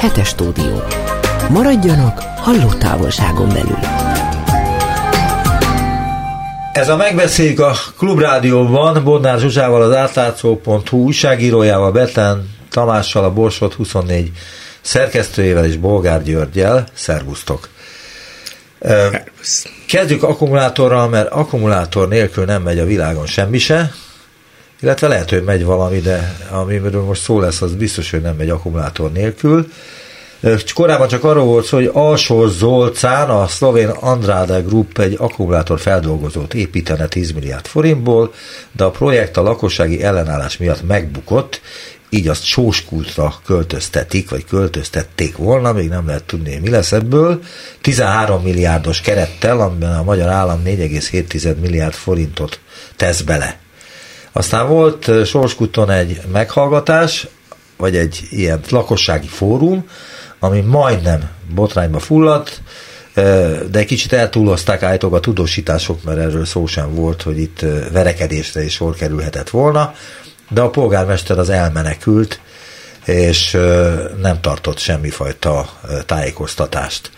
Hetes stúdió. Maradjanak halló távolságon belül. Ez a megbeszéljük a Klubrádióban Bodnár Zsuzsával, az átlátszó.hu újságírójával, Betlen Tamással, a Borsot 24 szerkesztőjével és Bolgár Györgyel. Szervusztok! Kezdjük akkumulátorral, mert akkumulátor nélkül nem megy a világon semmi se, illetve lehet, hogy megy valami, de amiről most szó lesz, az biztos, hogy nem megy akkumulátor nélkül. Korábban csak arról volt szó, hogy Alsó Zolcán, a szlovén Andrade Group egy akkumulátor feldolgozót építene 10 milliárd forintból, de a projekt a lakossági ellenállás miatt megbukott, így azt sóskultra költöztetik, vagy költöztették volna, még nem lehet tudni, mi lesz ebből. 13 milliárdos kerettel, amiben a magyar állam 4,7 milliárd forintot tesz bele. Aztán volt Sorskuton egy meghallgatás, vagy egy ilyen lakossági fórum, ami majdnem botrányba fulladt, de egy kicsit eltúlozták állítólag a tudósítások, mert erről szó sem volt, hogy itt verekedésre is sor kerülhetett volna, de a polgármester az elmenekült, és nem tartott semmifajta tájékoztatást.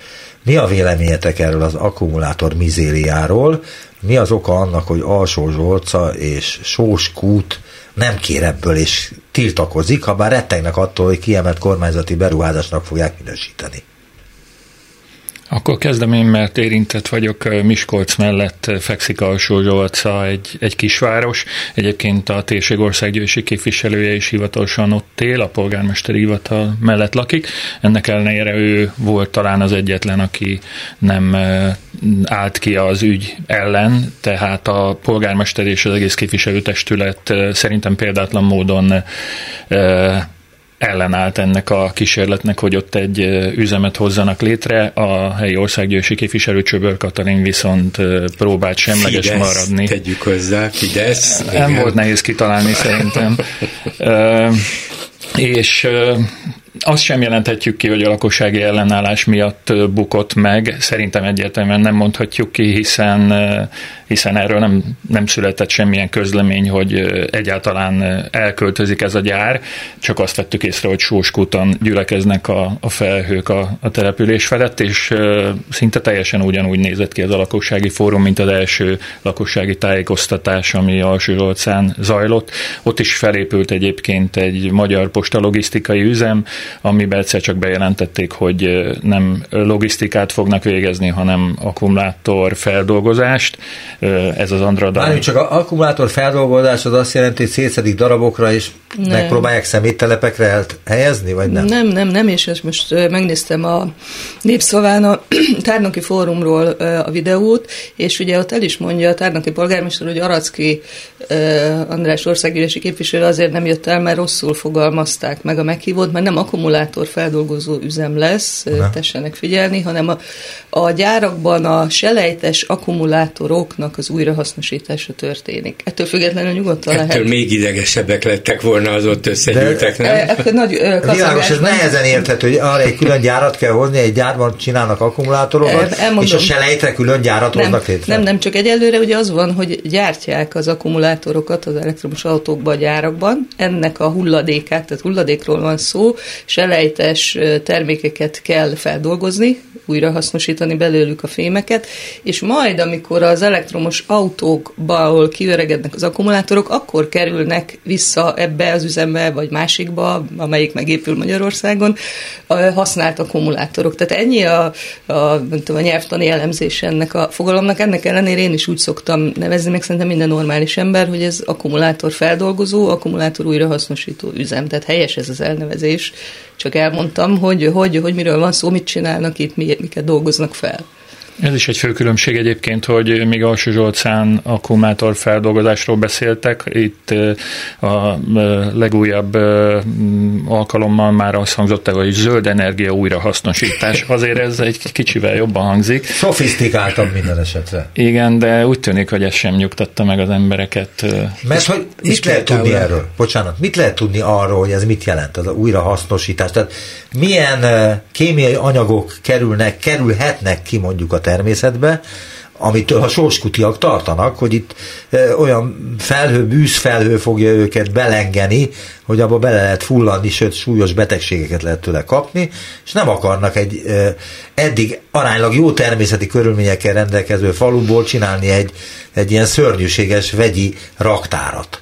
Mi a véleményetek erről az akkumulátor mizériáról? Mi az oka annak, hogy Alsó Zsolca és Sós Kút nem kér ebből és tiltakozik, ha bár rettegnek attól, hogy kiemelt kormányzati beruházásnak fogják minősíteni? Akkor kezdem én, mert érintett vagyok. Miskolc mellett fekszik Alsó Zsolca, egy, egy kisváros. Egyébként a térség országgyűlési képviselője is hivatalosan ott él, a polgármesteri hivatal mellett lakik. Ennek ellenére ő volt talán az egyetlen, aki nem állt ki az ügy ellen, tehát a polgármester és az egész képviselőtestület szerintem példátlan módon ellenállt ennek a kísérletnek, hogy ott egy üzemet hozzanak létre. A helyi országgyűlési képviselő Csöbör Katalin viszont próbált semleges Fidesz, maradni. tegyük hozzá, Fidesz. Nem igen. volt nehéz kitalálni szerintem. és azt sem jelenthetjük ki, hogy a lakossági ellenállás miatt bukott meg. Szerintem egyértelműen nem mondhatjuk ki, hiszen, hiszen erről nem, nem született semmilyen közlemény, hogy egyáltalán elköltözik ez a gyár. Csak azt vettük észre, hogy Sóskúton gyülekeznek a, a felhők a, a település felett, és szinte teljesen ugyanúgy nézett ki ez a lakossági fórum, mint az első lakossági tájékoztatás, ami Alsó zajlott. Ott is felépült egyébként egy magyar posta logisztikai üzem, amiben egyszer csak bejelentették, hogy nem logisztikát fognak végezni, hanem akkumulátor feldolgozást. Ez az Andrada. Mármint csak az akkumulátor feldolgozás az azt jelenti, hogy szétszedik darabokra, és nem. megpróbálják szeméttelepekre helyezni, vagy nem? Nem, nem, nem, és ezt most megnéztem a Népszaván a Tárnoki Fórumról a videót, és ugye ott el is mondja a Tárnoki polgármester, hogy Aracki András országgyűlési képviselő azért nem jött el, mert rosszul fogalmazták meg a meghívót, mert nem akkumulátor feldolgozó üzem lesz, Na. tessenek figyelni, hanem a, a gyárakban a selejtes akkumulátoroknak az újrahasznosítása történik. Ettől függetlenül nyugodtan Ettől lehet. még idegesebbek lettek volna az ott összegyűltek, nem? E, e, nagy, Világos, ez nehezen érthető, hogy arra egy külön gyárat kell hozni, egy gyárban csinálnak akkumulátorokat, Elmondom. és a selejtre külön gyárat nem, hoznak létre. Nem, nem, csak egyelőre ugye az van, hogy gyártják az akkumulátorokat az elektromos autókban, a gyárakban, ennek a hulladékát, tehát hulladékról van szó, selejtes termékeket kell feldolgozni, újra hasznosítani belőlük a fémeket, és majd, amikor az elektromos autókba, ahol kiöregednek az akkumulátorok, akkor kerülnek vissza ebbe az üzembe, vagy másikba, amelyik megépül Magyarországon, a használt akkumulátorok. Tehát ennyi a, a, tudom, a nyelvtani elemzés ennek a fogalomnak. Ennek ellenére én is úgy szoktam nevezni, meg szerintem minden normális ember, hogy ez akkumulátor feldolgozó, akkumulátor újrahasznosító üzem. Tehát helyes ez az elnevezés, csak elmondtam, hogy, hogy, hogy miről van szó, mit csinálnak itt, miket dolgoznak fel. Ez is egy fő különbség egyébként, hogy még Alsó Zsolcán akkumulátor feldolgozásról beszéltek. Itt a legújabb alkalommal már azt hangzott el, hogy zöld energia újrahasznosítás. Azért ez egy kicsivel jobban hangzik. Szofisztikáltabb minden esetre. Igen, de úgy tűnik, hogy ez sem nyugtatta meg az embereket. Mert hogy mit lehet tudni erről? Bocsánat, mit lehet tudni arról, hogy ez mit jelent, az újrahasznosítás? Tehát milyen kémiai anyagok kerülnek, kerülhetnek ki mondjuk a természetbe, amitől a sorskutiak tartanak, hogy itt olyan felhő, bűzfelhő fogja őket belengeni, hogy abba bele lehet fulladni, sőt súlyos betegségeket lehet tőle kapni, és nem akarnak egy eddig aránylag jó természeti körülményekkel rendelkező faluból csinálni egy, egy ilyen szörnyűséges vegyi raktárat.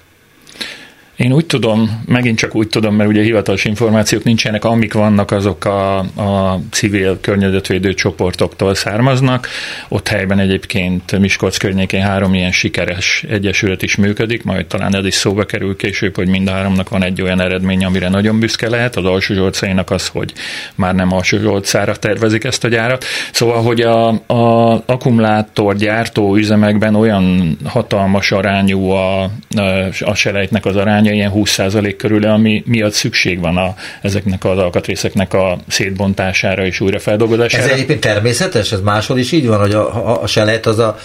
Én úgy tudom, megint csak úgy tudom, mert ugye hivatalos információk nincsenek, amik vannak, azok a, a civil környezetvédő csoportoktól származnak. Ott helyben egyébként Miskolc környékén három ilyen sikeres egyesület is működik, majd talán ez is szóba kerül később, hogy mind a háromnak van egy olyan eredmény, amire nagyon büszke lehet. Az alsó zsolcainak az, hogy már nem alsó zsolcára tervezik ezt a gyárat. Szóval, hogy a, a akkumulátor gyártó üzemekben olyan hatalmas arányú a, a, selejtnek az aránya, aránya ilyen 20% körül, ami miatt szükség van a, ezeknek az alkatrészeknek a szétbontására és újrafeldolgozására. Ez egyébként természetes? Ez máshol is így van, hogy a, a, a selejt az a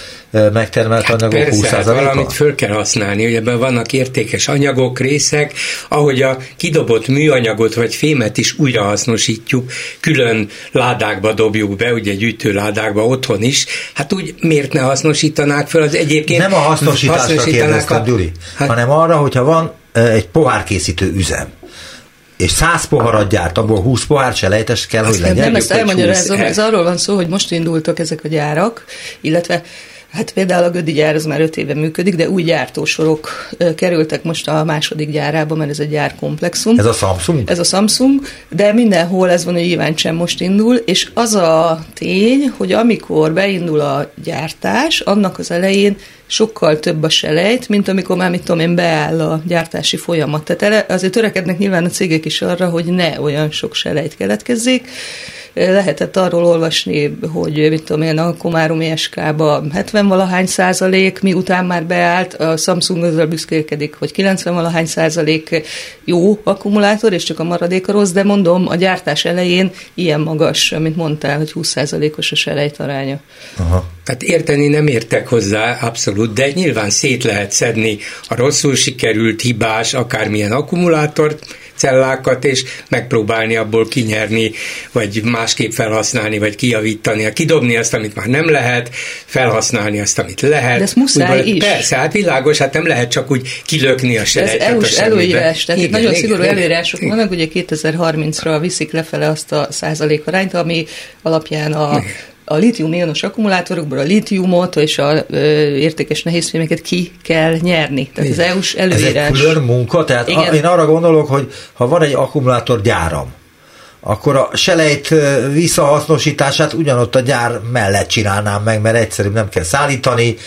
megtermelt hát anyagok persze, 20%-a? Hát valamit föl kell használni, hogy ebben vannak értékes anyagok, részek, ahogy a kidobott műanyagot vagy fémet is újrahasznosítjuk, külön ládákba dobjuk be, ugye gyűjtőládákba otthon is, hát úgy miért ne hasznosítanák föl az egyébként? Nem a hasznosításra kérdeztem, a, Gyuri, hát, hanem arra, hogyha van egy pohárkészítő üzem, és száz poharat gyárt, abból 20 pohár selejtes kell, hogy legyen. Nem, ezt elmagyarázom, ez arról van szó, hogy most indultak ezek a gyárak, illetve Hát például a Gödi gyár az már öt éve működik, de új gyártósorok kerültek most a második gyárába, mert ez egy gyárkomplexum. Ez a Samsung? Ez a Samsung, de mindenhol ez van, hogy Iváncsen most indul, és az a tény, hogy amikor beindul a gyártás, annak az elején sokkal több a selejt, mint amikor már, mit tudom én, beáll a gyártási folyamat. Tehát azért törekednek nyilván a cégek is arra, hogy ne olyan sok selejt keletkezzék, lehetett arról olvasni, hogy mit tudom én, a Komárom ESK-ba 70 valahány százalék, miután már beállt, a Samsung azzal büszkélkedik, hogy 90 valahány százalék jó akkumulátor, és csak a maradék a rossz, de mondom, a gyártás elején ilyen magas, amit mondtál, hogy 20 százalékos a selejt aránya. Aha. Tehát érteni nem értek hozzá, abszolút, de nyilván szét lehet szedni a rosszul sikerült, hibás, akármilyen akkumulátort, cellákat, és megpróbálni abból kinyerni, vagy másképp felhasználni, vagy kijavítani, kidobni azt, amit már nem lehet, felhasználni azt, amit lehet. De ez muszáj Úgy, is. Persze, hát világos, hát nem lehet csak úgy kilökni a selejtet Ez EU-s előírás, tehát igen, nagyon igen, szigorú igen, előírások igen. vannak, ugye 2030-ra viszik lefele azt a százalékarányt, ami alapján a igen a litium-ionos akkumulátorokból a litiumot és a ö, értékes nehézfémeket ki kell nyerni. Tehát az EU-s előírás. Ez egy külön munka, tehát a, én arra gondolok, hogy ha van egy akkumulátor gyáram, akkor a selejt visszahasznosítását ugyanott a gyár mellett csinálnám meg, mert egyszerűbb nem kell szállítani,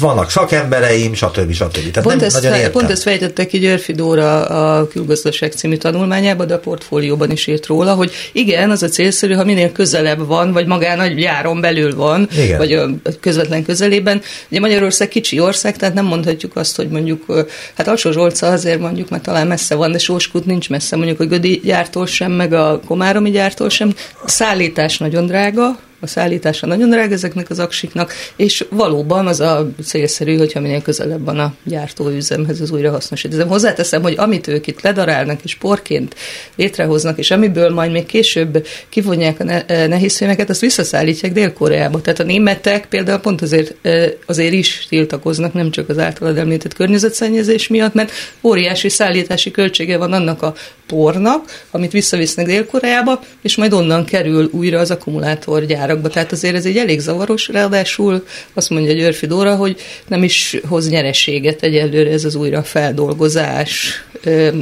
vannak szakembereim, stb. stb. Tehát pont, nem ezt, nagyon értem. pont ezt fejtette ki Györfi Dóra a külgazdaság című tanulmányában, de a portfólióban is írt róla, hogy igen, az a célszerű, ha minél közelebb van, vagy magán a gyáron belül van, igen. vagy a közvetlen közelében. Ugye Magyarország kicsi ország, tehát nem mondhatjuk azt, hogy mondjuk, hát Alsó Zsolca azért mondjuk, mert talán messze van, de Sóskút nincs messze, mondjuk a Gödi gyártól sem, meg a Komáromi gyártól sem. A szállítás nagyon drága, a szállítása nagyon drága ezeknek az aksiknak, és valóban az a célszerű, hogyha minél közelebb van a gyártóüzemhez az újrahasznosítás. Hozzáteszem, hogy amit ők itt ledarálnak és porként létrehoznak, és amiből majd még később kivonják a eh, nehézfémeket, azt visszaszállítják Dél-Koreába. Tehát a németek például pont azért, eh, azért is tiltakoznak, nem csak az általad említett környezetszennyezés miatt, mert óriási szállítási költsége van annak a pornak, amit visszavisznek Dél-Koreába, és majd onnan kerül újra az akkumulátorgyára árakba. Tehát azért ez egy elég zavaros, ráadásul azt mondja Györfi Dóra, hogy nem is hoz nyereséget egyelőre ez az újra feldolgozás.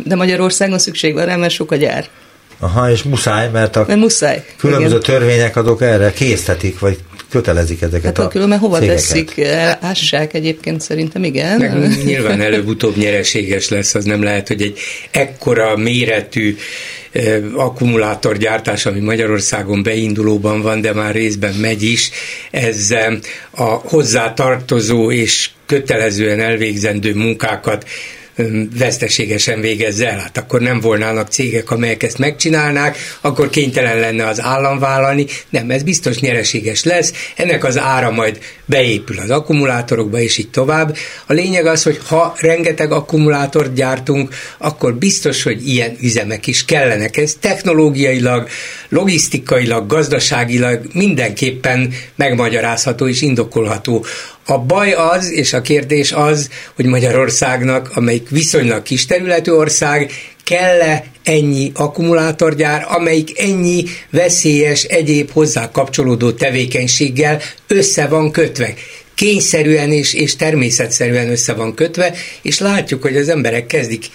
De Magyarországon szükség van rá, mert sok a gyár. Aha, és muszáj, mert a mert muszáj, különböző igen. törvények azok erre késztetik, vagy kötelezik ezeket hát, a különben hova cégeket. teszik, ássák egyébként szerintem, igen. Meg nyilván előbb-utóbb nyereséges lesz, az nem lehet, hogy egy ekkora méretű akkumulátorgyártás, ami Magyarországon beindulóban van, de már részben megy is, ez a hozzátartozó és kötelezően elvégzendő munkákat veszteségesen végezze el. Hát akkor nem volnának cégek, amelyek ezt megcsinálnák, akkor kénytelen lenne az állam vállalni. Nem, ez biztos nyereséges lesz. Ennek az ára majd beépül az akkumulátorokba, és így tovább. A lényeg az, hogy ha rengeteg akkumulátort gyártunk, akkor biztos, hogy ilyen üzemek is kellenek. Ez technológiailag, logisztikailag, gazdaságilag mindenképpen megmagyarázható és indokolható. A baj az, és a kérdés az, hogy Magyarországnak, amelyik viszonylag kis területű ország, kell-e ennyi akkumulátorgyár, amelyik ennyi veszélyes egyéb hozzá kapcsolódó tevékenységgel össze van kötve? Kényszerűen és, és természetszerűen össze van kötve, és látjuk, hogy az emberek kezdik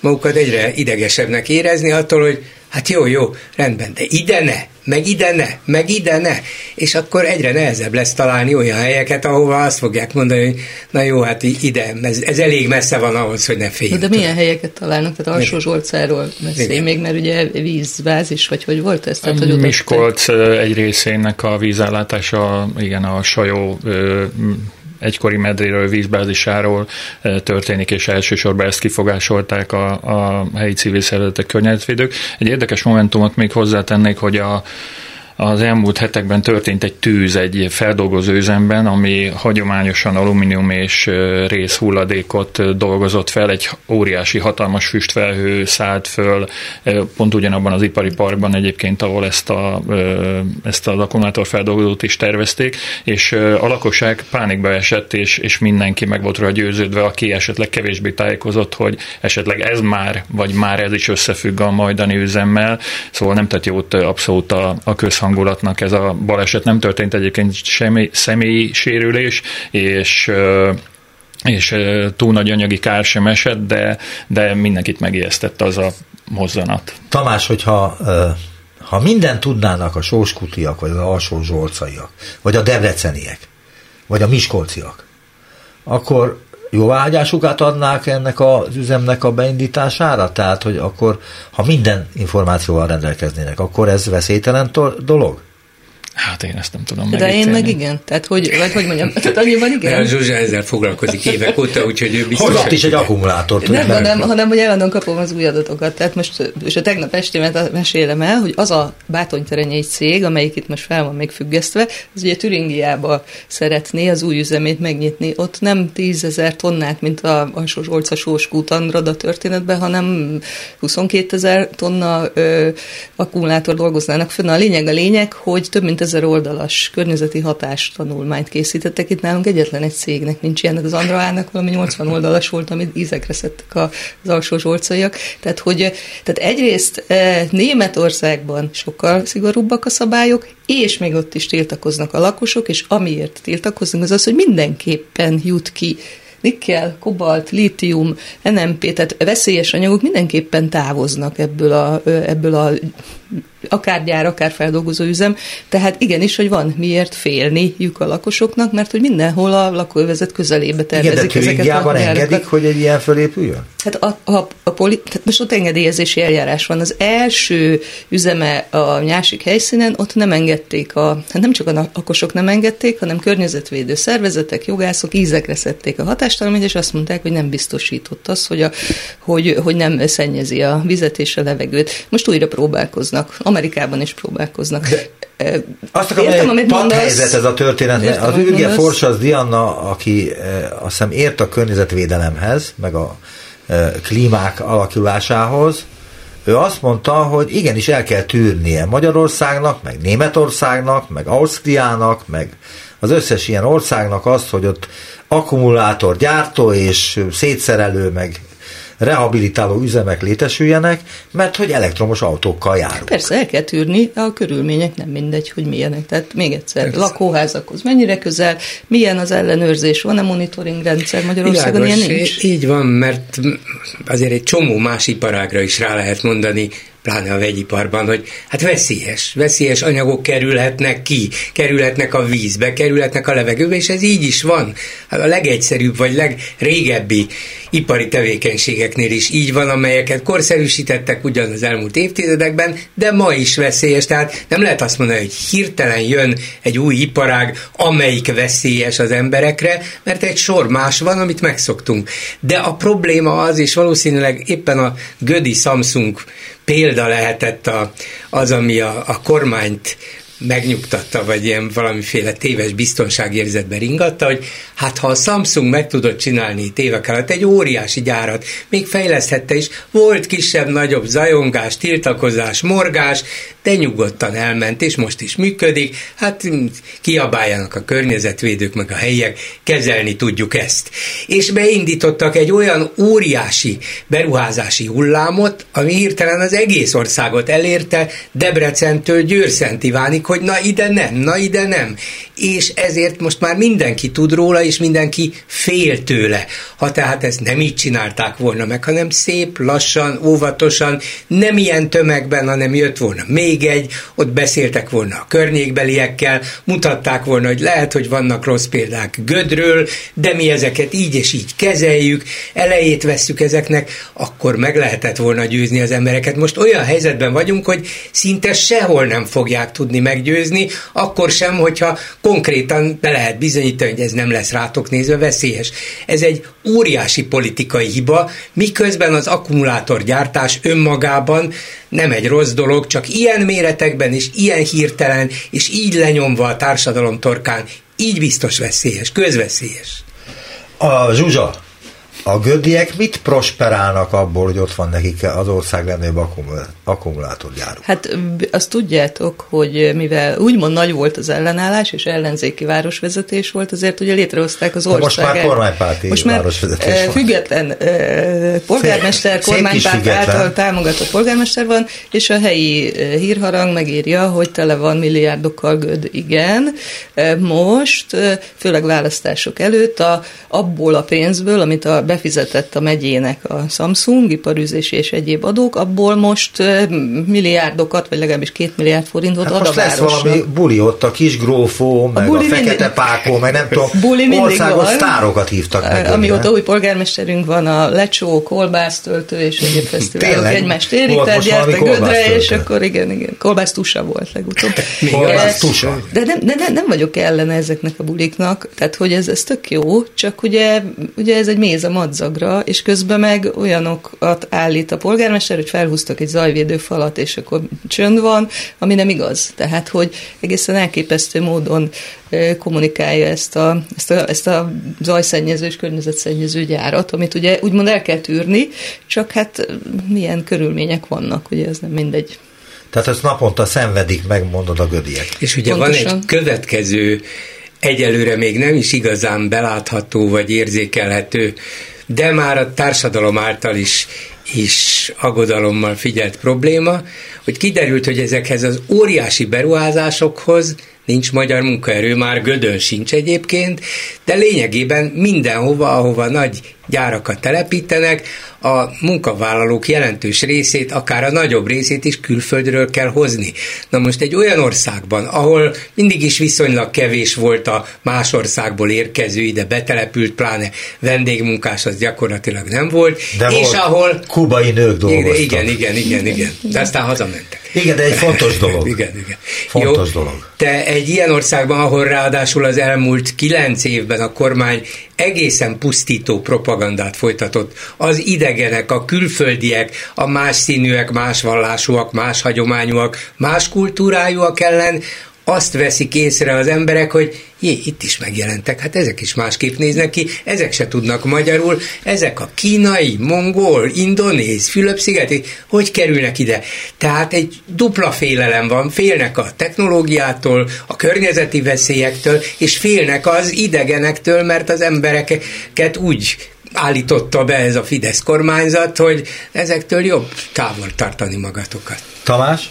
magukat egyre idegesebbnek érezni attól, hogy hát jó, jó, rendben, de ide ne, meg ide ne, meg ide ne. És akkor egyre nehezebb lesz találni olyan helyeket, ahova azt fogják mondani, hogy na jó, hát ide, ez, ez elég messze van ahhoz, hogy ne féljünk. De milyen helyeket találnak? Tehát Alsó Zsolcáról beszélj még, mert ugye vízváz is, vagy hogy volt ez? Tehát, hogy Miskolc egy részének a vízellátása, igen, a sajó egykori medréről, vízbázisáról történik, és elsősorban ezt kifogásolták a, a helyi civil szervezetek környezetvédők. Egy érdekes momentumot még hozzátennék, hogy a az elmúlt hetekben történt egy tűz egy feldolgozó üzemben, ami hagyományosan alumínium és rész hulladékot dolgozott fel, egy óriási, hatalmas füstfelhő szállt föl, pont ugyanabban az ipari parkban egyébként, ahol ezt, a, ezt az akkumulátorfeldolgozót is tervezték, és a lakosság pánikba esett, és, és mindenki meg volt rá győződve, aki esetleg kevésbé tájékozott, hogy esetleg ez már, vagy már ez is összefügg a majdani üzemmel, szóval nem tett jót abszolút a, a közhang közhangulatnak ez a baleset. Nem történt egyébként semmi személyi sérülés, és és túl nagy anyagi kár sem esett, de, de mindenkit megijesztett az a mozzanat. Tamás, hogyha ha minden tudnának a sóskutiak, vagy az alsó zsolcaiak, vagy a debreceniek, vagy a miskolciak, akkor jóváhagyásukat adnák ennek az üzemnek a beindítására? Tehát, hogy akkor, ha minden információval rendelkeznének, akkor ez veszélytelen dolog? Hát én ezt nem tudom De én meg igen. Tehát hogy, vagy hogy mondjam, tehát annyiban igen. A Zsuzsa ezzel foglalkozik évek óta, úgyhogy ő biztos. Hogy is egy akkumulátort. Nem, hanem, hanem, hogy állandóan kapom az új adatokat. Tehát most, és a tegnap estémet mesélem el, hogy az a bátonyterenyei cég, amelyik itt most fel van még függesztve, az ugye Türingiába szeretné az új üzemét megnyitni. Ott nem tízezer tonnát, mint a alsó Zsolca Sóskút Andrada történetben, hanem 22 ezer tonna ö, akkumulátor dolgoznának fönn. A lényeg a lényeg, hogy több mint ezer oldalas környezeti hatás tanulmányt készítettek. Itt nálunk egyetlen egy cégnek nincs ilyen, az Andraának valami 80 oldalas volt, amit ízekre szedtek az alsó zsolcaiak. Tehát, hogy, tehát egyrészt e, Németországban sokkal szigorúbbak a szabályok, és még ott is tiltakoznak a lakosok, és amiért tiltakoznak, az az, hogy mindenképpen jut ki nikkel, kobalt, lítium, NMP, tehát veszélyes anyagok mindenképpen távoznak ebből a, ebből a akár gyár, akár feldolgozó üzem, tehát igenis, hogy van miért félniük a lakosoknak, mert hogy mindenhol a lakóövezet közelébe tervezik Igen, de ezeket a engedik, hogy egy ilyen fölépüljön? Hát a, a, a poli, tehát most ott engedélyezési eljárás van. Az első üzeme a nyásik helyszínen, ott nem engedték, a, hát nem csak a lakosok nem engedték, hanem környezetvédő szervezetek, jogászok ízekre szedték a hatástalományt, és azt mondták, hogy nem biztosított az, hogy, a, hogy, hogy nem szennyezi a vizet és a levegőt. Most újra próbálkoznak. Amerikában is próbálkoznak. De azt akarom, Értem, egy helyzet ez a történet. Értem, az űrge Forsas Diana, aki azt hiszem ért a környezetvédelemhez, meg a klímák alakulásához, ő azt mondta, hogy igenis el kell tűrnie Magyarországnak, meg Németországnak, meg Ausztriának, meg az összes ilyen országnak azt, hogy ott akkumulátor gyártó és szétszerelő, meg rehabilitáló üzemek létesüljenek, mert hogy elektromos autókkal járunk. Persze, el kell tűrni, a körülmények nem mindegy, hogy milyenek. Tehát még egyszer, Persze. lakóházakhoz mennyire közel, milyen az ellenőrzés, van-e monitoring rendszer Magyarországon, Világos, ilyen nincs? Így van, mert azért egy csomó más iparágra is rá lehet mondani pláne a vegyiparban, hogy hát veszélyes, veszélyes anyagok kerülhetnek ki, kerülhetnek a vízbe, kerülhetnek a levegőbe, és ez így is van. Hát a legegyszerűbb vagy legrégebbi ipari tevékenységeknél is így van, amelyeket korszerűsítettek ugyan az elmúlt évtizedekben, de ma is veszélyes. Tehát nem lehet azt mondani, hogy hirtelen jön egy új iparág, amelyik veszélyes az emberekre, mert egy sor más van, amit megszoktunk. De a probléma az, és valószínűleg éppen a Gödi Samsung példa lehetett a, az, ami a, a kormányt megnyugtatta, vagy ilyen valamiféle téves biztonságérzetbe ringatta, hogy hát ha a Samsung meg tudott csinálni évek alatt egy óriási gyárat, még fejleszthette is, volt kisebb-nagyobb zajongás, tiltakozás, morgás, de nyugodtan elment, és most is működik, hát kiabáljanak a környezetvédők, meg a helyiek, kezelni tudjuk ezt. És beindítottak egy olyan óriási beruházási hullámot, ami hirtelen az egész országot elérte, Debrecentől Győrszent Ivánig, hogy na ide nem, na ide nem. És ezért most már mindenki tud róla, és mindenki fél tőle. Ha tehát ezt nem így csinálták volna meg, hanem szép, lassan, óvatosan, nem ilyen tömegben, hanem jött volna még egy, ott beszéltek volna a környékbeliekkel, mutatták volna, hogy lehet, hogy vannak rossz példák Gödről, de mi ezeket így és így kezeljük, elejét vesszük ezeknek, akkor meg lehetett volna győzni az embereket. Most olyan helyzetben vagyunk, hogy szinte sehol nem fogják tudni meggyőzni, akkor sem, hogyha konkrétan be lehet bizonyítani, hogy ez nem lesz rátok nézve veszélyes. Ez egy óriási politikai hiba, miközben az akkumulátorgyártás önmagában nem egy rossz dolog, csak ilyen méretekben és ilyen hirtelen, és így lenyomva a társadalom torkán, így biztos veszélyes, közveszélyes. A Zsuzsa, a göddiek mit prosperálnak abból, hogy ott van nekik az ország legnagyobb akkumulátorgyáruk? Hát azt tudjátok, hogy mivel úgymond nagy volt az ellenállás, és ellenzéki városvezetés volt, azért ugye létrehozták az ország. Most már kormánypárti Most már városvezetés van. független polgármester, Szép- kormánypárt által támogatott polgármester van, és a helyi hírharang megírja, hogy tele van milliárdokkal göd. Igen. Most, főleg választások előtt, a, abból a pénzből, amit a befizetett a megyének a Samsung, iparűzési és egyéb adók, abból most milliárdokat, vagy legalábbis két milliárd forintot Hát ad most a lesz valami buli ott, a kis grófó, meg a, buli fekete mindig- pákó, meg nem tudom, Buli országos van. sztárokat hívtak meg. Amióta új polgármesterünk van, a lecsó, kolbásztöltő és egyéb fesztiválok egymást érik, gyertek gödre, és akkor igen, igen, kolbásztusa volt legutóbb. Kolbász Eh, tusa. De nem, de nem, nem vagyok ellene ezeknek a buliknak, tehát hogy ez, ez tök jó, csak ugye, ugye ez egy méz a madzagra, és közben meg olyanokat állít a polgármester, hogy felhúztak egy zajvédő falat, és akkor csönd van, ami nem igaz. Tehát, hogy egészen elképesztő módon kommunikálja ezt a, ezt a, ezt a zajszennyező és környezetszennyező gyárat, amit ugye úgymond el kell tűrni, csak hát milyen körülmények vannak, ugye ez nem mindegy. Tehát ezt naponta szenvedik meg, mondod a gödiek. És ugye Pontosan. van egy következő, egyelőre még nem is igazán belátható vagy érzékelhető, de már a társadalom által is is aggodalommal figyelt probléma, hogy kiderült, hogy ezekhez az óriási beruházásokhoz nincs magyar munkaerő, már Gödön sincs egyébként, de lényegében mindenhova, ahova nagy gyárakat telepítenek, a munkavállalók jelentős részét, akár a nagyobb részét is külföldről kell hozni. Na most egy olyan országban, ahol mindig is viszonylag kevés volt a más országból érkező, ide betelepült, pláne vendégmunkás, az gyakorlatilag nem volt, De és volt ahol kubai nők dolgoztak. igen, igen, igen, igen. De aztán hazamentek. Igen, de egy fontos dolog. Igen, igen. Fontos Jó, dolog. Te egy ilyen országban, ahol ráadásul az elmúlt kilenc évben a kormány egészen pusztító propagandát folytatott, az idegenek, a külföldiek, a más színűek, más vallásúak, más hagyományúak, más kultúrájúak ellen azt veszik észre az emberek, hogy jé, itt is megjelentek, hát ezek is másképp néznek ki, ezek se tudnak magyarul, ezek a kínai, mongol, indonéz, Fülöp-szigeti, hogy kerülnek ide? Tehát egy dupla félelem van, félnek a technológiától, a környezeti veszélyektől, és félnek az idegenektől, mert az embereket úgy állította be ez a Fidesz kormányzat, hogy ezektől jobb távol tartani magatokat. Tamás?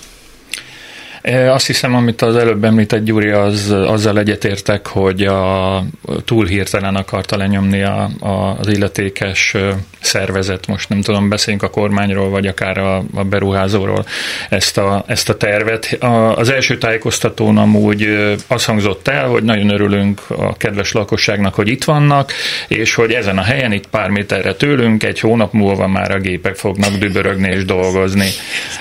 E, Azt hiszem, amit az előbb említett Gyuri, az, azzal egyetértek, hogy a, túl hirtelen akarta lenyomni a, a, az illetékes szervezet, most nem tudom, beszéljünk a kormányról, vagy akár a, a beruházóról ezt a, ezt a tervet. A, az első tájékoztatón amúgy az hangzott el, hogy nagyon örülünk a kedves lakosságnak, hogy itt vannak, és hogy ezen a helyen, itt pár méterre tőlünk, egy hónap múlva már a gépek fognak dübörögni és dolgozni.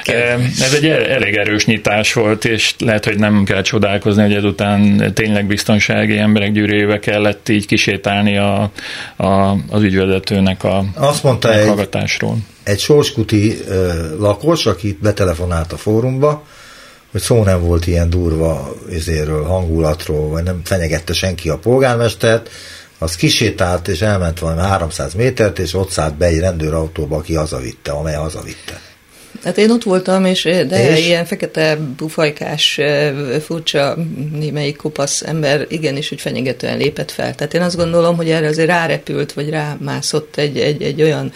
E, Ez egy el- elég erős nyitás volt, és lehet, hogy nem kell csodálkozni, hogy ezután tényleg biztonsági emberek gyűrébe kellett így kisétálni a, a, az ügyvezetőnek a Azt mondta egy, meghallgatásról. egy sorskuti ö, lakos, aki betelefonált a fórumba, hogy szó nem volt ilyen durva izéről, hangulatról, vagy nem fenyegette senki a polgármestert, az kisétált és elment valami 300 métert, és ott szállt be egy rendőrautóba, aki hazavitte, amely hazavitte. Hát én ott voltam, és de és? ilyen fekete bufajkás, furcsa, némelyik kopasz ember igenis, hogy fenyegetően lépett fel. Tehát én azt gondolom, hogy erre azért rárepült, vagy rámászott egy, egy, egy olyan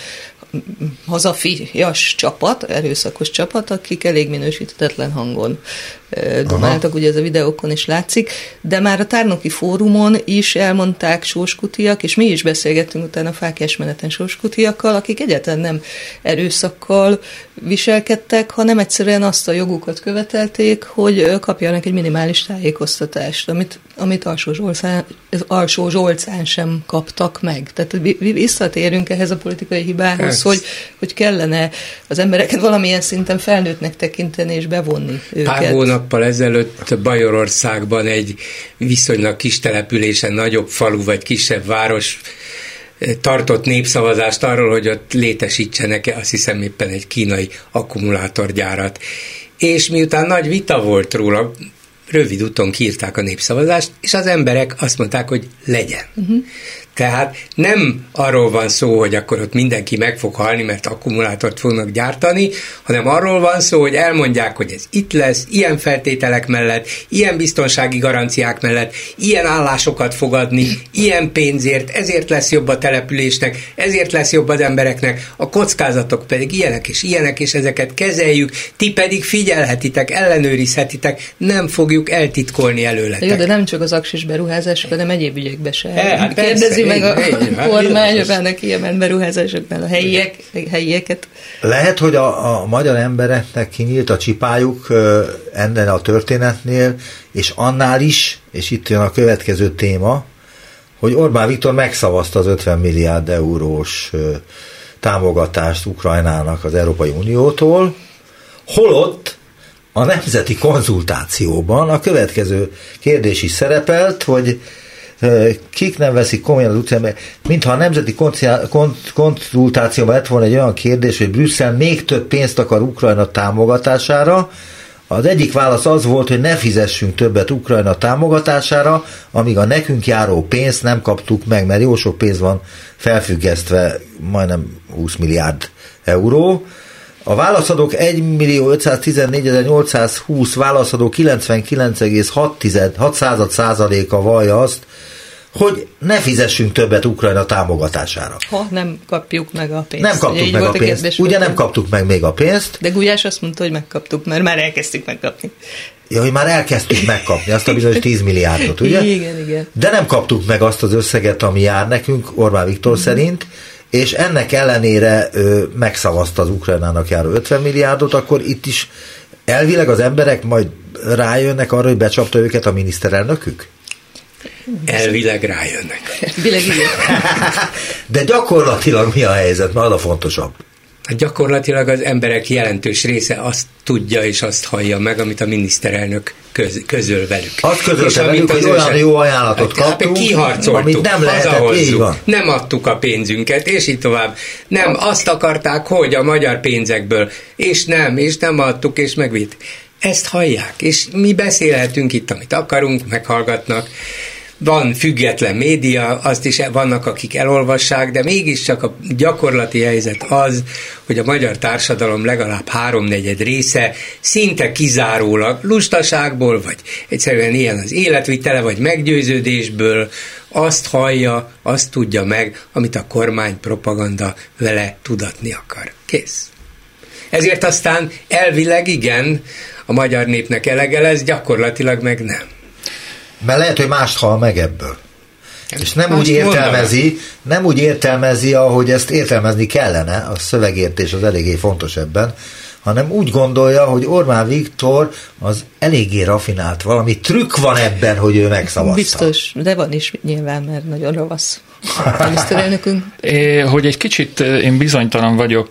hazafias csapat, erőszakos csapat, akik elég minősítetlen hangon domáltak, ugye ez a videókon is látszik, de már a tárnoki fórumon is elmondták sóskutiak, és mi is beszélgettünk utána fákás meneten sóskutiakkal, akik egyáltalán nem erőszakkal viselkedtek, hanem egyszerűen azt a jogukat követelték, hogy kapjanak egy minimális tájékoztatást, amit, amit alsó, Zsolcán, alsó Zsolcán sem kaptak meg. Tehát visszatérünk ehhez a politikai hibához, hogy, hogy kellene az embereket valamilyen szinten felnőttnek tekinteni és bevonni őket. Pár hónappal ezelőtt Bajorországban egy viszonylag kis településen, nagyobb falu vagy kisebb város eh, tartott népszavazást arról, hogy ott létesítsenek azt hiszem éppen egy kínai akkumulátorgyárat. És miután nagy vita volt róla, rövid úton kiírták a népszavazást, és az emberek azt mondták, hogy legyen. Uh-huh. Tehát nem arról van szó, hogy akkor ott mindenki meg fog halni, mert akkumulátort fognak gyártani, hanem arról van szó, hogy elmondják, hogy ez itt lesz, ilyen feltételek mellett, ilyen biztonsági garanciák mellett, ilyen állásokat fog adni, ilyen pénzért, ezért lesz jobb a településnek, ezért lesz jobb az embereknek, a kockázatok pedig ilyenek és ilyenek, és ezeket kezeljük, ti pedig figyelhetitek, ellenőrizhetitek, nem fogjuk eltitkolni előletek. Jó, de nem csak az aksis beruházások, hanem egyéb ügyekbe se. E, hát Kérdezi meg a hát kormány, benne kiemelt beruházásoknál a helyiek, helyieket. Lehet, hogy a, a magyar embereknek kinyílt a csipájuk ennél a történetnél, és annál is, és itt jön a következő téma, hogy Orbán Viktor megszavazta az 50 milliárd eurós támogatást Ukrajnának az Európai Uniótól, holott a nemzeti konzultációban a következő kérdés is szerepelt, hogy kik nem veszik komolyan az utcán, mintha a nemzeti konzultációban lett volna egy olyan kérdés, hogy Brüsszel még több pénzt akar Ukrajna támogatására, az egyik válasz az volt, hogy ne fizessünk többet Ukrajna támogatására, amíg a nekünk járó pénzt nem kaptuk meg, mert jó sok pénz van felfüggesztve, majdnem 20 milliárd euró. A válaszadók 1 millió 514.820 válaszadó 99,6 százaléka vallja azt, hogy ne fizessünk többet Ukrajna támogatására. Ha nem kapjuk meg a pénzt. Nem kaptuk Ugye, meg a pénzt. Kérdés, Ugye nem kaptuk meg még a pénzt. De Gulyás azt mondta, hogy megkaptuk, mert már elkezdtük megkapni. Ja, hogy már elkezdtük megkapni azt a bizonyos 10 milliárdot, ugye? Igen, igen. De nem kaptuk meg azt az összeget, ami jár nekünk Orbán Viktor mm. szerint, és ennek ellenére ö, megszavazta az Ukrajnának járó 50 milliárdot, akkor itt is elvileg az emberek majd rájönnek arra, hogy becsapta őket a miniszterelnökük? Elvileg rájönnek. Elvileg igen. De gyakorlatilag mi a helyzet? Ma az a fontosabb. Hát gyakorlatilag az emberek jelentős része azt tudja és azt hallja meg, amit a miniszterelnök köz, közöl velük. Azt közölte velük, hogy olyan jó ajánlatot hát, kaptunk, kiharcoltuk, amit nem lehetett. Nem adtuk a pénzünket, és így tovább. Nem, azt akarták, hogy a magyar pénzekből, és nem, és nem adtuk, és megvitt. Ezt hallják, és mi beszélhetünk itt, amit akarunk, meghallgatnak, van független média, azt is vannak, akik elolvassák, de mégiscsak a gyakorlati helyzet az, hogy a magyar társadalom legalább háromnegyed része szinte kizárólag lustaságból, vagy egyszerűen ilyen az életvitele, vagy meggyőződésből azt hallja, azt tudja meg, amit a kormány propaganda vele tudatni akar. Kész. Ezért aztán elvileg igen, a magyar népnek elege lesz, gyakorlatilag meg nem. Mert lehet, hogy mást hal meg ebből. És nem úgy értelmezi, nem úgy értelmezi, ahogy ezt értelmezni kellene, a szövegértés az eléggé fontos ebben, hanem úgy gondolja, hogy Orbán Viktor az eléggé rafinált, valami trükk van ebben, hogy ő megszavazta. Biztos, de van is nyilván, mert nagyon ravasz. Miniszterelnökünk? Hogy egy kicsit én bizonytalan vagyok.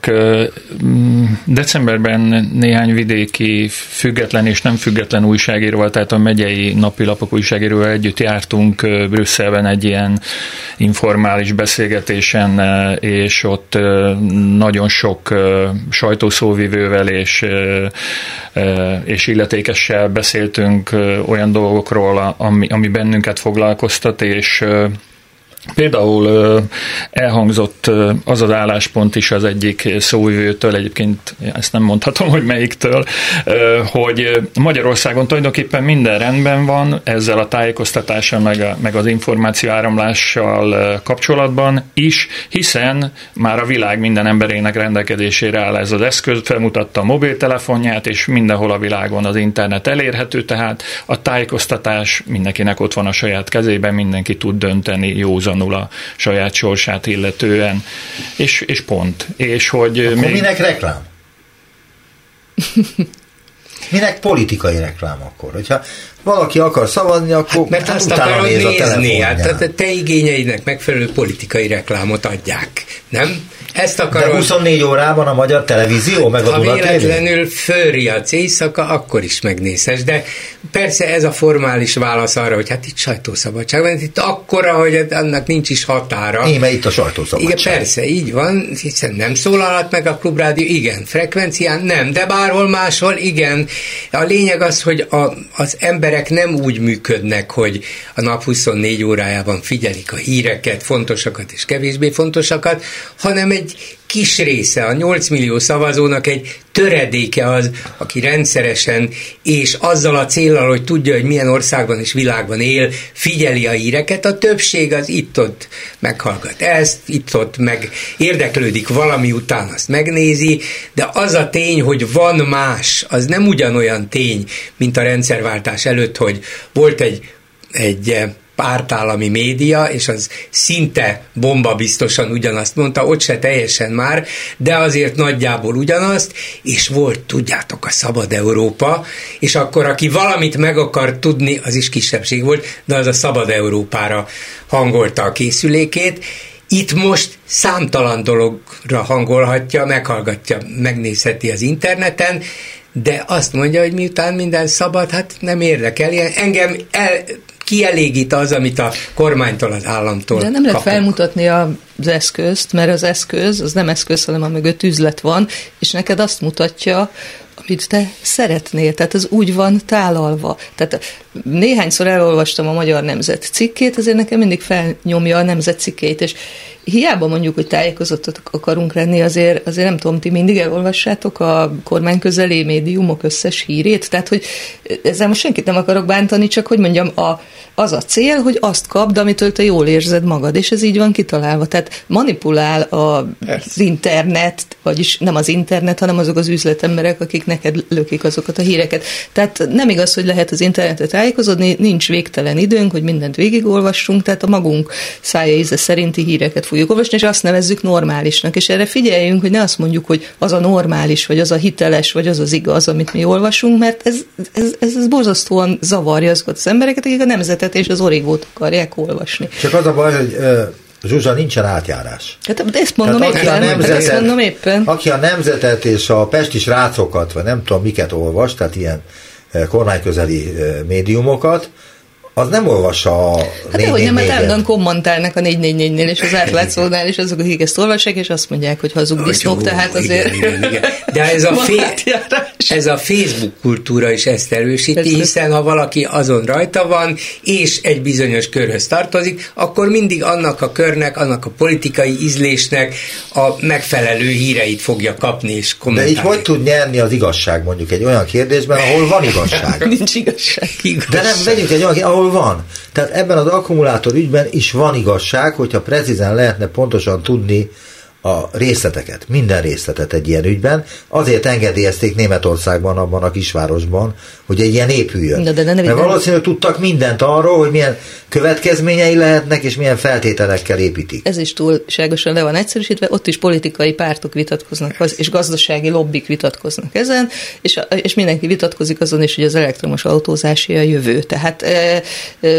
Decemberben néhány vidéki független és nem független újságíróval, tehát a megyei napilapok újságíróval együtt jártunk Brüsszelben egy ilyen informális beszélgetésen, és ott nagyon sok sajtószóvivővel és, és illetékessel beszéltünk olyan dolgokról, ami, ami bennünket foglalkoztat, és Például elhangzott az az álláspont is az egyik szóvivőtől, egyébként ezt nem mondhatom, hogy melyiktől, hogy Magyarországon tulajdonképpen minden rendben van ezzel a tájékoztatással, meg, a, meg az információ áramlással kapcsolatban is, hiszen már a világ minden emberének rendelkezésére áll ez az eszköz, felmutatta a mobiltelefonját, és mindenhol a világon az internet elérhető, tehát a tájékoztatás mindenkinek ott van a saját kezében, mindenki tud dönteni józan józanul a saját sorsát illetően, és, és pont. És hogy Akkor még... minek reklám? Minek politikai reklám akkor? Hogyha valaki akar szavazni, akkor hát, mert azt akarod nézni, hát a te igényeinek megfelelő politikai reklámot adják, nem? Ezt akarod... De 24 órában a magyar televízió, meg a Ha véletlenül fölriadsz éjszaka, akkor is megnézhes, de persze ez a formális válasz arra, hogy hát itt sajtószabadság van, itt akkora, hogy annak nincs is határa. Íme itt a sajtószabadság. Igen, persze, így van, hiszen nem szólalhat meg a klubrádió, igen, frekvencián nem, de bárhol máshol, igen. A lényeg az, hogy a, az emberek nem úgy működnek, hogy a nap 24 órájában figyelik a híreket, fontosakat és kevésbé fontosakat, hanem egy kis része, a 8 millió szavazónak egy töredéke az, aki rendszeresen és azzal a célral, hogy tudja, hogy milyen országban és világban él, figyeli a híreket, a többség az itt-ott meghallgat ezt, itt-ott meg érdeklődik valami után, azt megnézi, de az a tény, hogy van más, az nem ugyanolyan tény, mint a rendszerváltás előtt, hogy volt egy, egy pártállami média, és az szinte bomba biztosan ugyanazt mondta, ott se teljesen már, de azért nagyjából ugyanazt, és volt, tudjátok, a Szabad Európa, és akkor aki valamit meg akar tudni, az is kisebbség volt, de az a Szabad Európára hangolta a készülékét, itt most számtalan dologra hangolhatja, meghallgatja, megnézheti az interneten, de azt mondja, hogy miután minden szabad, hát nem érdekel. Engem el, kielégít az, amit a kormánytól, az államtól De nem lehet felmutatni az eszközt, mert az eszköz, az nem eszköz, hanem a mögött üzlet van, és neked azt mutatja, amit te szeretnél, tehát ez úgy van tálalva. Tehát néhányszor elolvastam a Magyar Nemzet cikkét, ezért nekem mindig felnyomja a Nemzet cikkét, és hiába mondjuk, hogy tájékozottak akarunk lenni, azért, azért nem tudom, ti mindig elolvassátok a kormány közeli médiumok összes hírét, tehát hogy ezzel most senkit nem akarok bántani, csak hogy mondjam, a, az a cél, hogy azt kapd, amitől te jól érzed magad, és ez így van kitalálva. Tehát manipulál a, az internet, vagyis nem az internet, hanem azok az üzletemberek, akik neked lökik azokat a híreket. Tehát nem igaz, hogy lehet az internetet tájékozódni, nincs végtelen időnk, hogy mindent végigolvassunk, tehát a magunk szája íze szerinti híreket fogjuk olvasni, és azt nevezzük normálisnak. És erre figyeljünk, hogy ne azt mondjuk, hogy az a normális, vagy az a hiteles, vagy az az igaz, amit mi olvasunk, mert ez, ez, ez, ez borzasztóan zavarja azokat az embereket, akik a nemzetet és az origót akarják olvasni. Csak az a baj, hogy Zsuzsa, nincsen átjárás. Hát de ezt mondom, éppen, a nemzetet, ezt mondom éppen. Aki a nemzetet és a pesti srácokat, vagy nem tudom miket olvas, tehát ilyen kormányközeli médiumokat, az nem olvassa a Hát hogy nem, mert állandóan kommentálnak a 444-nél és az átlátszónál, és azok, akik ezt olvassák, és azt mondják, hogy hazug disznók, tehát azért... Igen, igen, igen. De ez a, fé- ez a Facebook kultúra is ezt erősíti, Persze. hiszen ha valaki azon rajta van, és egy bizonyos körhöz tartozik, akkor mindig annak a körnek, annak a politikai ízlésnek a megfelelő híreit fogja kapni és kommentálni. De így hogy tud nyerni az igazság mondjuk egy olyan kérdésben, ahol van igazság? Nincs igazság. igazság. De nem, vegyünk egy olyan, ahol van. Tehát ebben az akkumulátor ügyben is van igazság, hogyha precízen lehetne pontosan tudni a részleteket, minden részletet egy ilyen ügyben. Azért engedélyezték Németországban, abban a kisvárosban, hogy egy ilyen épüljön. De, de, Mert valószínűleg tudtak mindent arról, hogy milyen következményei lehetnek, és milyen feltételekkel építik. Ez is túlságosan le van egyszerűsítve, ott is politikai pártok vitatkoznak, és gazdasági lobbik vitatkoznak ezen, és, és mindenki vitatkozik azon is, hogy az elektromos autózási a jövő. Tehát e, e,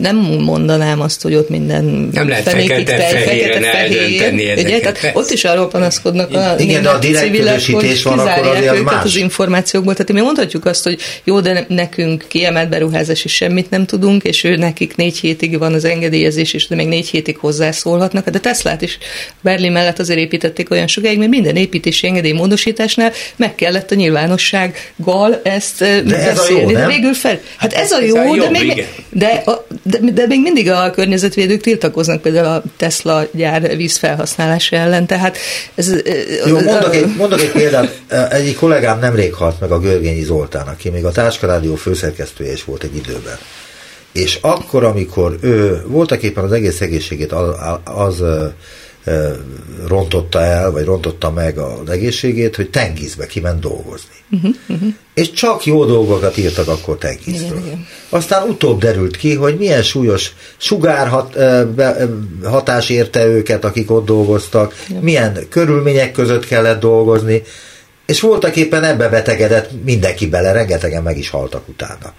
nem mondanám azt, hogy ott minden nem lehet fekete, fekete, fehér, Tehát ott is arról panaszkodnak a Igen, de a civilek, hogy van, akkor azért őket más. az információkból. Tehát mi mondhatjuk azt, hogy jó, de nekünk kiemelt beruházás is semmit nem tudunk, és ő nekik négy hétig van az engedélyezés, és de még négy hétig hozzászólhatnak. De Teslát is Berlin mellett azért építették olyan sokáig, mert minden építési engedély módosításnál meg kellett a nyilvánossággal ezt de beszélni. Ez a jó, de végül fel. Hát, hát ez, a jó, ez a jó de, még, de, de, de, még mindig a környezetvédők tiltakoznak például a Tesla gyár vízfelhasználása ellen. Tehát ez, jó, mondok egy, mondok egy példát. Egyik kollégám nemrég halt meg a Görgényi Zoltán, aki még a Rádió főszerkesztője is volt egy időben. És akkor, amikor ő voltak éppen az egész egészségét az, az rontotta el, vagy rontotta meg az egészségét, hogy Tengizbe kiment dolgozni. Uh-huh, uh-huh. És csak jó dolgokat írtak akkor Tengizről. Aztán utóbb derült ki, hogy milyen súlyos sugárhat, hatás érte őket, akik ott dolgoztak, igen. milyen körülmények között kellett dolgozni, és voltak éppen ebbe betegedett mindenki bele, rengetegen meg is haltak utána.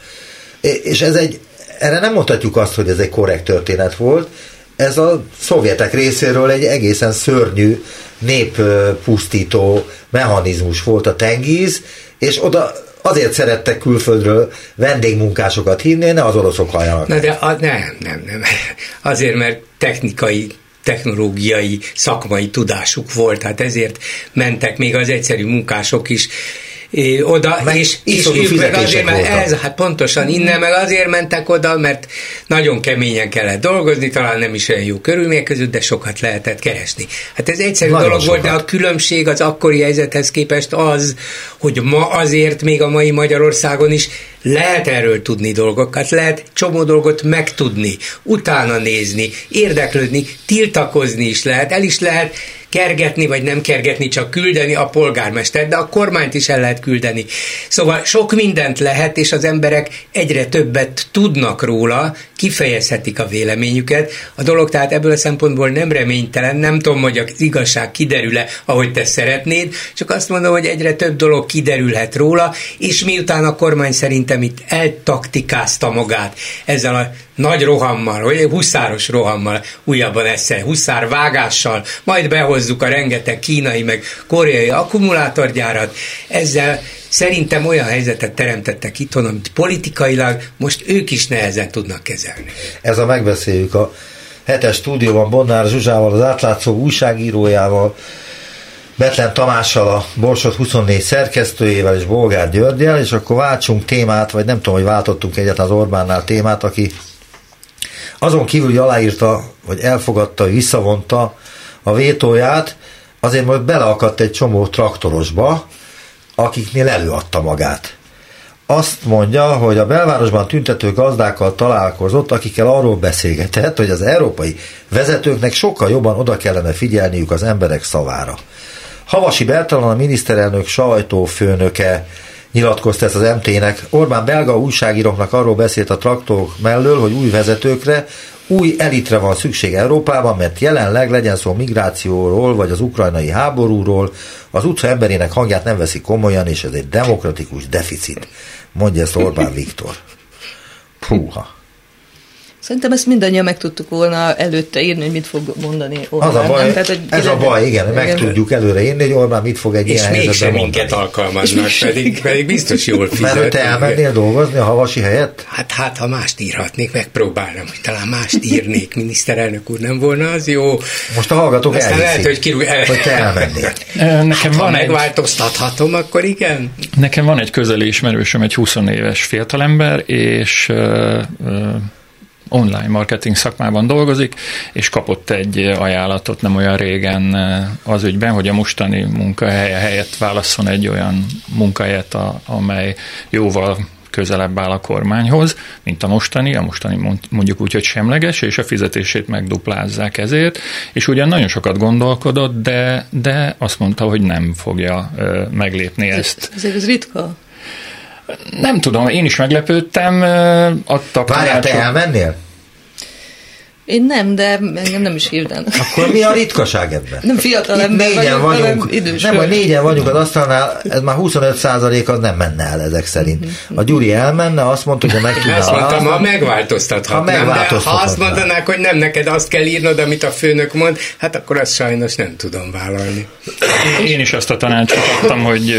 És ez egy, erre nem mondhatjuk azt, hogy ez egy korrekt történet volt, ez a szovjetek részéről egy egészen szörnyű néppusztító mechanizmus volt a tengiz, és oda azért szerettek külföldről vendégmunkásokat hinni, ne az oroszok halljanak. Na de a, nem, nem, nem. Azért, mert technikai technológiai, szakmai tudásuk volt, hát ezért mentek még az egyszerű munkások is oda, meg és, és ők meg azért, mert ez, hát pontosan innen meg azért mentek oda, mert nagyon keményen kellett dolgozni, talán nem is olyan jó körülmények között, de sokat lehetett keresni. Hát ez egyszerű nagyon dolog sokat. volt, de a különbség az akkori helyzethez képest az, hogy ma azért még a mai Magyarországon is lehet erről tudni dolgokat, lehet csomó dolgot megtudni, utána nézni, érdeklődni, tiltakozni is lehet, el is lehet kergetni, vagy nem kergetni, csak küldeni a polgármester, de a kormányt is el lehet küldeni. Szóval sok mindent lehet, és az emberek egyre többet tudnak róla, kifejezhetik a véleményüket. A dolog tehát ebből a szempontból nem reménytelen, nem tudom, hogy az igazság kiderül-e, ahogy te szeretnéd, csak azt mondom, hogy egyre több dolog kiderülhet róla, és miután a kormány szerintem itt eltaktikázta magát ezzel a nagy rohammal, vagy huszáros rohammal újabban eszel, huszár vágással, majd behozzuk a rengeteg kínai meg koreai akkumulátorgyárat, ezzel szerintem olyan helyzetet teremtettek itthon, amit politikailag most ők is nehezen tudnak kezelni. Ez a megbeszéljük a hetes stúdióban Bonnár Zsuzsával, az átlátszó újságírójával, Betlen Tamással, a Borsot 24 szerkesztőjével és Bolgár Györgyel, és akkor váltsunk témát, vagy nem tudom, hogy váltottunk egyet az Orbánnál témát, aki azon kívül, hogy aláírta, vagy elfogadta, visszavonta a vétóját, azért most beleakadt egy csomó traktorosba, akiknél előadta magát. Azt mondja, hogy a belvárosban tüntető gazdákkal találkozott, akikkel arról beszélgetett, hogy az európai vezetőknek sokkal jobban oda kellene figyelniük az emberek szavára. Havasi Bertalan a miniszterelnök sajtófőnöke nyilatkozta ezt az MT-nek. Orbán belga újságíróknak arról beszélt a traktorok mellől, hogy új vezetőkre, új elitre van szükség Európában, mert jelenleg legyen szó migrációról, vagy az ukrajnai háborúról, az utca emberének hangját nem veszik komolyan, és ez egy demokratikus deficit, mondja ezt Orbán Viktor. Puha. Szerintem ezt mindannyian meg tudtuk volna előtte írni, hogy mit fog mondani Orbán. Az a baj, Tehát, hogy ez a baj, igen, meg tudjuk előre írni, hogy Orbán mit fog egy és ilyen mégsem minket alkalmaznak, pedig, pedig biztos jól fizet. Mert te elmennél dolgozni a havasi helyett? Hát, hát ha mást írhatnék, megpróbálnám, hogy talán mást írnék, miniszterelnök úr, nem volna az jó. Most a hallgatók Aztán lehet, hogy, kirúg, el... hogy te elmennél. Nekem hát, van ha egy... megváltoztathatom, akkor igen. Nekem van egy közeli ismerősöm, egy 20 éves fiatalember, és uh, uh, online marketing szakmában dolgozik, és kapott egy ajánlatot nem olyan régen eh, az ügyben, hogy a mostani munkahelye helyett válasszon egy olyan munkahelyet, amely jóval közelebb áll a kormányhoz, mint a mostani, a mostani mondjuk úgy, hogy semleges, és a fizetését megduplázzák ezért, és ugyan nagyon sokat gondolkodott, de, de azt mondta, hogy nem fogja meglépni ezt. Ez, ez ritka? Nem tudom, én is meglepődtem. Adtak Várjál, te elmennél? Én nem, de engem nem is hirdenek. Akkor mi a ritkaság ebben? Nem fiatal ember négyen vagyunk, vagyunk idős nem, hogy négyen vagyunk az asztalnál, ez már 25% az nem menne el ezek szerint. A Gyuri elmenne, azt mondta, hogy meg tudná Azt mondtam, ha megváltoztathatnám, ha de ha azt mondanák, hogy nem neked azt kell írnod, amit a főnök mond, hát akkor azt sajnos nem tudom vállalni. Én is azt a tanácsot adtam, hogy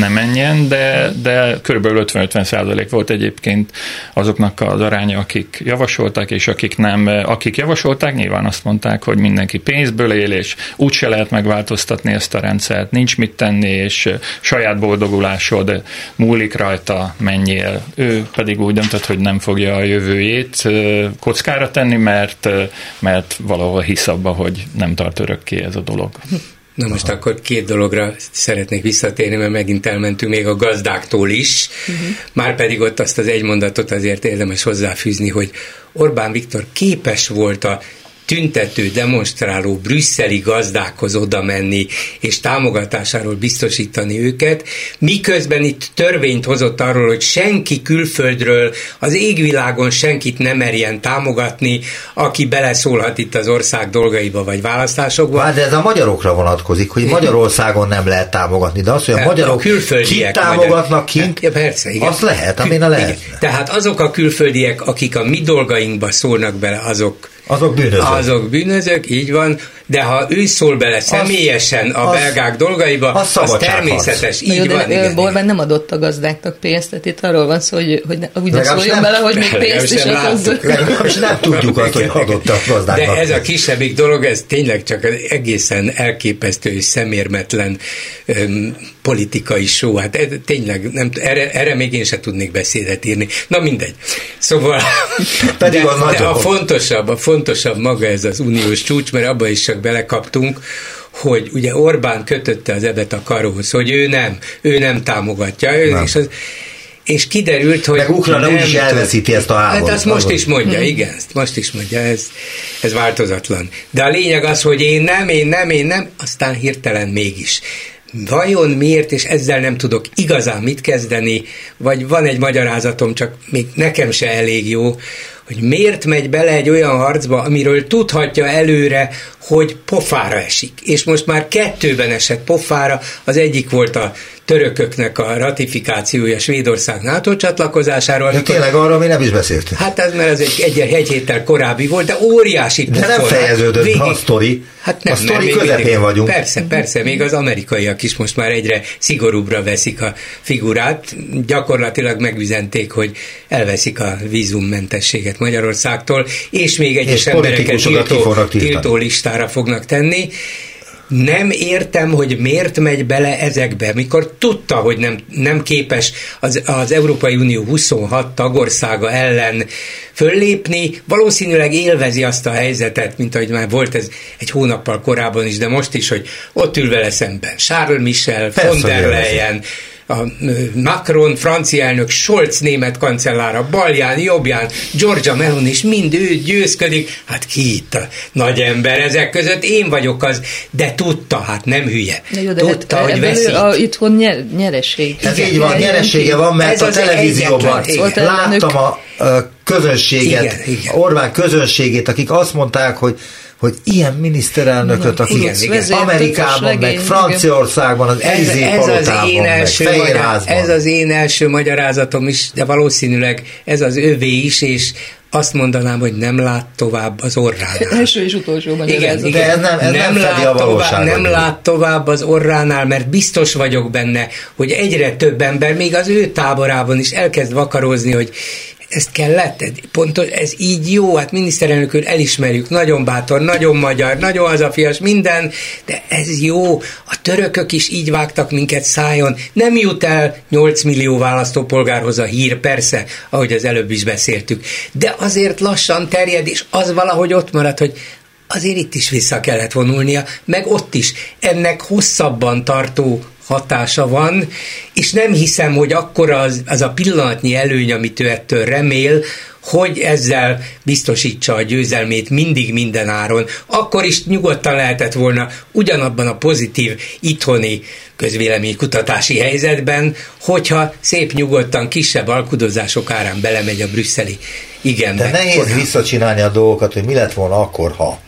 ne menjen, de, de kb. 50-50 százalék volt egyébként azoknak az aránya, akik javasolták, és akik nem, akik akik javasolták, nyilván azt mondták, hogy mindenki pénzből él, és úgyse lehet megváltoztatni ezt a rendszert, nincs mit tenni, és saját boldogulásod múlik rajta, menjél. Ő pedig úgy döntött, hogy nem fogja a jövőjét kockára tenni, mert, mert valahol hisz abba, hogy nem tart örökké ez a dolog. Na most Aha. akkor két dologra szeretnék visszatérni, mert megint elmentünk még a gazdáktól is, uh-huh. már pedig ott azt az egy mondatot azért érdemes hozzáfűzni, hogy Orbán Viktor képes volt a tüntető, demonstráló brüsszeli gazdákhoz oda menni, és támogatásáról biztosítani őket, miközben itt törvényt hozott arról, hogy senki külföldről az égvilágon senkit nem merjen támogatni, aki beleszólhat itt az ország dolgaiba vagy választásokba. Hát de ez a magyarokra vonatkozik, hogy Magyarországon nem lehet támogatni, de az, hogy a hát, magyarok a külföldiek kit támogatnak kint, ja, persze, igen. az lehet, amin a lehet. Tehát azok a külföldiek, akik a mi dolgainkba szólnak bele, azok azok bűnözők. Azok bűnözők, így van, de ha ő szól bele személyesen a az, belgák dolgaiba, az, az természetes, így Jó, van. De Borbán nem adott a gazdáknak pénzt, tehát itt arról van szó, hogy, hogy úgy ne szóljon nem, bele, hogy még pénzt is adott. És nem tudjuk azt, hogy adott a gazdáknak. De ez a kisebbik dolog, ez tényleg csak egészen elképesztő és szemérmetlen um, politikai show. Hát ez, tényleg, nem, erre, erre még én se tudnék beszédet írni. Na mindegy. Szóval, Pedig de, a, de a fontosabb, a fontosabb maga ez az uniós csúcs, mert abba is csak belekaptunk, hogy ugye Orbán kötötte az ebet a karóhoz, hogy ő nem, ő nem támogatja, ő, nem. és az, és kiderült, hogy... Meg Ukrajna úgy is elveszíti ezt a háborút. Hát azt most is mondja, hmm. igen, ezt most is mondja, ez, ez változatlan. De a lényeg az, hogy én nem, én nem, én nem, aztán hirtelen mégis. Vajon miért, és ezzel nem tudok igazán mit kezdeni, vagy van egy magyarázatom, csak még nekem se elég jó, hogy miért megy bele egy olyan harcba, amiről tudhatja előre, hogy pofára esik. És most már kettőben esett pofára, az egyik volt a törököknek a ratifikációja Svédország NATO csatlakozásáról. De tényleg arról mi nem is beszéltünk. Hát ez mert ez egy, egy, egy héttel korábbi volt, de óriási De nem fejeződött végig, a sztori. Hát nem, a sztori közepén végig, vagyunk. Persze, persze, még az amerikaiak is most már egyre szigorúbbra veszik a figurát. Gyakorlatilag megüzenték, hogy elveszik a vízummentességet Magyarországtól, és még egyes embereket tiltó, tiltó listára fognak tenni nem értem, hogy miért megy bele ezekbe, mikor tudta, hogy nem, nem képes az, az Európai Unió 26 tagországa ellen föllépni, valószínűleg élvezi azt a helyzetet, mint ahogy már volt ez egy hónappal korábban is, de most is, hogy ott ül vele szemben Charles Michel, Persze, von der Leyen, a Macron, francia elnök, Scholz német kancellára, balján, jobbján, Georgia Meloni is mind ő győzködik. Hát ki itt a nagy ember ezek között? Én vagyok az, de tudta, hát nem hülye. De jó, de tudta, hát, hogy veszít. A, itthon nyer, nyereség. Ez így van, nyeressége van, mert Ez a televízióban láttam a, a közönséget, igen, igen. Orbán közönségét, akik azt mondták, hogy hogy ilyen miniszterelnököt, aki igen, igen. Amerikában, legény, meg Franciaországban, az Elizé ez, ez az én első magyar, Ez az én első magyarázatom is, de valószínűleg ez az övé is, és azt mondanám, hogy nem lát tovább az orránál. Első és utolsó magyarázat. Igen, igen, de ez nem, ez nem, nem lát tovább, Nem lát tovább az orránál, mert biztos vagyok benne, hogy egyre több ember, még az ő táborában is elkezd vakarozni, hogy ezt kellett, pontos, ez így jó, hát miniszterelnök úr elismerjük, nagyon bátor, nagyon magyar, nagyon hazafias, minden, de ez jó, a törökök is így vágtak minket szájon, nem jut el 8 millió választópolgárhoz a hír, persze, ahogy az előbb is beszéltük, de azért lassan terjed, és az valahogy ott marad, hogy azért itt is vissza kellett vonulnia, meg ott is. Ennek hosszabban tartó hatása van, és nem hiszem, hogy akkor az, az a pillanatnyi előny, amit ő ettől remél, hogy ezzel biztosítsa a győzelmét mindig minden áron, akkor is nyugodtan lehetett volna ugyanabban a pozitív itthoni közvéleménykutatási helyzetben, hogyha szép nyugodtan kisebb alkudozások árán belemegy a brüsszeli igen. De nehéz korábban. visszacsinálni a dolgokat, hogy mi lett volna akkor, ha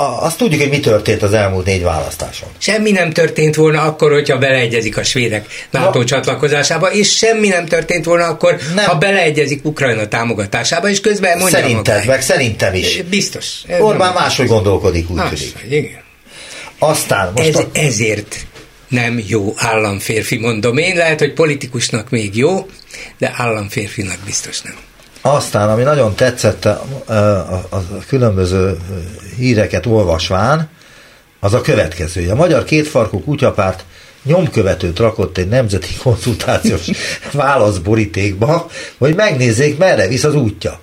a, azt tudjuk, hogy mi történt az elmúlt négy választáson. Semmi nem történt volna akkor, hogyha beleegyezik a svédek NATO no. csatlakozásába, és semmi nem történt volna akkor, nem. ha beleegyezik Ukrajna támogatásába, és közben mondja Szerinted, meg szerintem is. Biztos. Orbán máshogy gondolkodik, úgy tűnik. Igen. Aztán most Ez, a... Ezért nem jó államférfi, mondom én. Lehet, hogy politikusnak még jó, de államférfinak biztos nem. Aztán, ami nagyon tetszett a, a, a, a különböző híreket olvasván, az a következő. A Magyar Kétfarkú Kutyapárt nyomkövetőt rakott egy nemzeti konzultációs válaszborítékba, hogy megnézzék, merre visz az útja.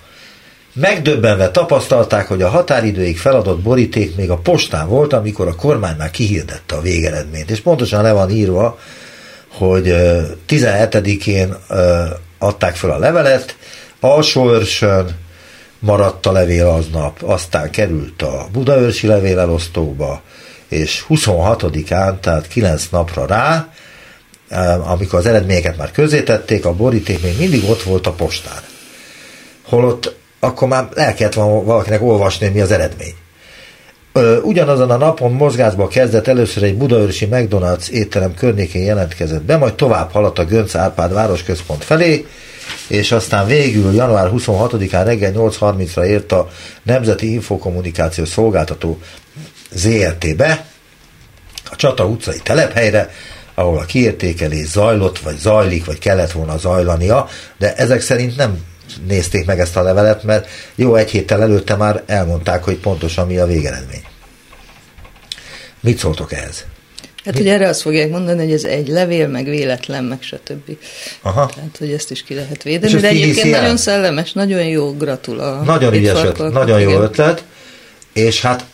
Megdöbbenve tapasztalták, hogy a határidőig feladott boríték még a postán volt, amikor a kormány már kihirdette a végeredményt. És pontosan le van írva, hogy 17-én adták fel a levelet, Alsóörsön maradt a levél aznap, aztán került a Budaörsi levélelosztóba, és 26-án, tehát 9 napra rá, amikor az eredményeket már közzétették, a boríték még mindig ott volt a postán. Holott akkor már el kellett valakinek olvasni, mi az eredmény. Ugyanazon a napon mozgásba kezdett először egy budaörsi McDonald's étterem környékén jelentkezett be, majd tovább haladt a Gönc Árpád városközpont felé, és aztán végül január 26-án reggel 8.30-ra ért a Nemzeti Infokommunikációs Szolgáltató ZRT-be, a Csata utcai telephelyre, ahol a kiértékelés zajlott, vagy zajlik, vagy kellett volna zajlania, de ezek szerint nem nézték meg ezt a levelet, mert jó egy héttel előtte már elmondták, hogy pontosan mi a végeredmény. Mit szóltok ehhez? Hát, hogy erre azt fogják mondani, hogy ez egy levél, meg véletlen, meg stb. Aha. Tehát, hogy ezt is ki lehet védeni. És de egyébként el? nagyon szellemes, nagyon jó, gratulál. Nagyon ügyes, nagyon jó ötlet. És hát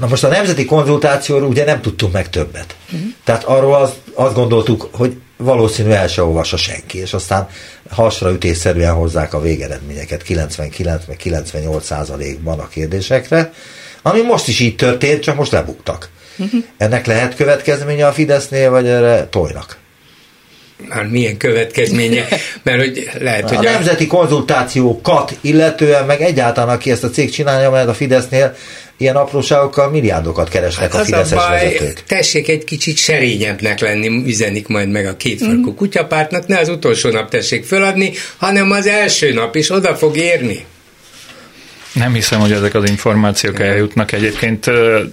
Na most a nemzeti konzultációról ugye nem tudtunk meg többet. Uh-huh. Tehát arról az, azt gondoltuk, hogy valószínű el se olvassa senki, és aztán hasraütésszerűen hozzák a végeredményeket 99 meg 98 százalékban a kérdésekre, ami most is így történt, csak most lebuktak. Uh-huh. Ennek lehet következménye a Fidesznél, vagy erre tojnak? Már milyen következménye? Mert hogy lehet, hogy... A, a nemzeti konzultációkat illetően, meg egyáltalán aki ezt a cég csinálja, mert a Fidesznél ilyen apróságokkal milliárdokat keresnek hát a fideszes a baj, vezetők. Tessék egy kicsit serényebbnek lenni, üzenik majd meg a kétfarkú mm. kutyapártnak, ne az utolsó nap tessék föladni, hanem az első nap is oda fog érni. Nem hiszem, hogy ezek az információk eljutnak egyébként,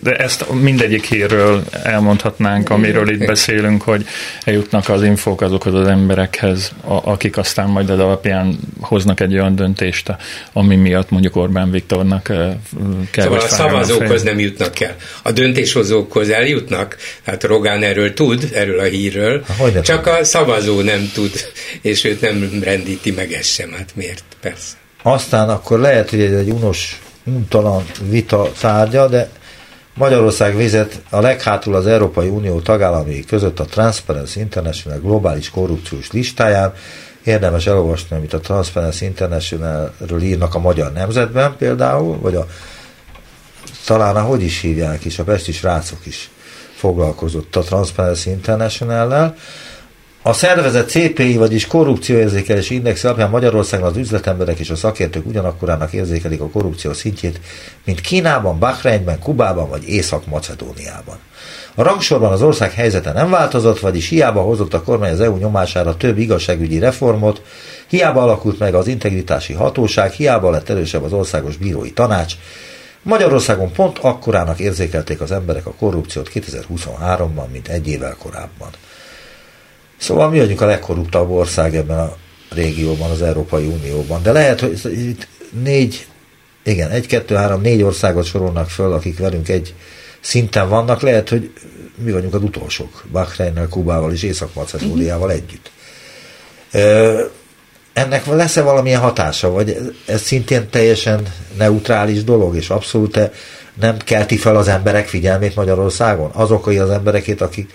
de ezt mindegyik hírről elmondhatnánk, amiről itt beszélünk, hogy eljutnak az infók azokhoz az emberekhez, akik aztán majd az alapján hoznak egy olyan döntést, ami miatt mondjuk Orbán Viktornak kell. Szóval a szavazókhoz nem jutnak el. A döntéshozókhoz eljutnak, hát Rogán erről tud, erről a hírről, Hogyne csak a szavazó nem tud, és őt nem rendíti meg ez sem, hát miért? Persze. Aztán akkor lehet, hogy ez egy unos, untalan vita tárgya, de Magyarország vezet a leghátul az Európai Unió tagállamai között a Transparency International globális korrupciós listáján. Érdemes elolvasni, amit a Transparency International-ről írnak a Magyar Nemzetben például, vagy a talán ahogy is hívják is, a Pesti srácok is foglalkozott a Transparency International-lel. A szervezet CPI, vagyis korrupcióérzékelési index alapján Magyarországon az üzletemberek és a szakértők ugyanakkorának érzékelik a korrupció szintjét, mint Kínában, Bahreinben, Kubában vagy Észak-Macedóniában. A rangsorban az ország helyzete nem változott, vagyis hiába hozott a kormány az EU nyomására több igazságügyi reformot, hiába alakult meg az integritási hatóság, hiába lett erősebb az országos bírói tanács, Magyarországon pont akkorának érzékelték az emberek a korrupciót 2023-ban, mint egy évvel korábban. Szóval mi vagyunk a legkorruptabb ország ebben a régióban, az Európai Unióban. De lehet, hogy itt négy, igen, egy, kettő, három, négy országot sorolnak föl, akik velünk egy szinten vannak, lehet, hogy mi vagyunk az utolsók, Bahreinnel, Kubával és Észak-Macedóniával uh-huh. együtt. Ennek lesz-e valamilyen hatása, vagy ez szintén teljesen neutrális dolog, és abszolút nem kelti fel az emberek figyelmét Magyarországon? Azok az emberekét, akik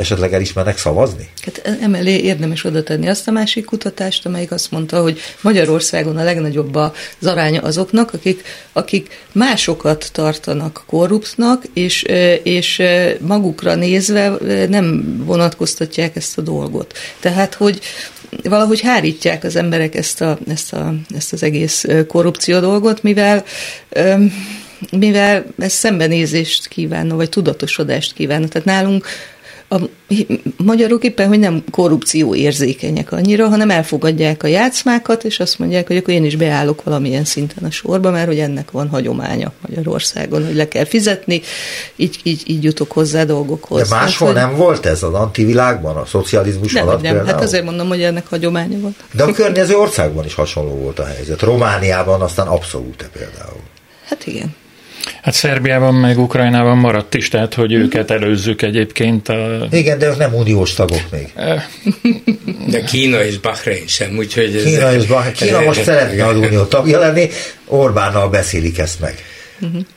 esetleg elismernek szavazni? Hát emellé érdemes oda tenni azt a másik kutatást, amelyik azt mondta, hogy Magyarországon a legnagyobb az aránya azoknak, akik, akik másokat tartanak korruptnak, és, és magukra nézve nem vonatkoztatják ezt a dolgot. Tehát, hogy valahogy hárítják az emberek ezt, a, ezt, a, ezt az egész korrupció dolgot, mivel mivel ez szembenézést kívánna, vagy tudatosodást kívánna. Tehát nálunk a magyarok éppen, hogy nem korrupció érzékenyek annyira, hanem elfogadják a játszmákat, és azt mondják, hogy akkor én is beállok valamilyen szinten a sorba, mert hogy ennek van hagyománya Magyarországon, hogy le kell fizetni, így, így, így jutok hozzá dolgokhoz. De máshol hát, nem volt ez az antivilágban, a szocializmus nem, alatt nem, például? hát azért mondom, hogy ennek hagyománya volt. De a környező országban is hasonló volt a helyzet. Romániában aztán abszolút például. Hát igen. Hát Szerbiában meg Ukrajnában maradt is, tehát hogy őket előzzük egyébként. A... Igen, de ők nem uniós tagok még. De Kína és Bahrein sem, úgyhogy... Kína és Bahrein. Kína most szeretne az unió tagja lenni, Orbánnal beszélik ezt meg.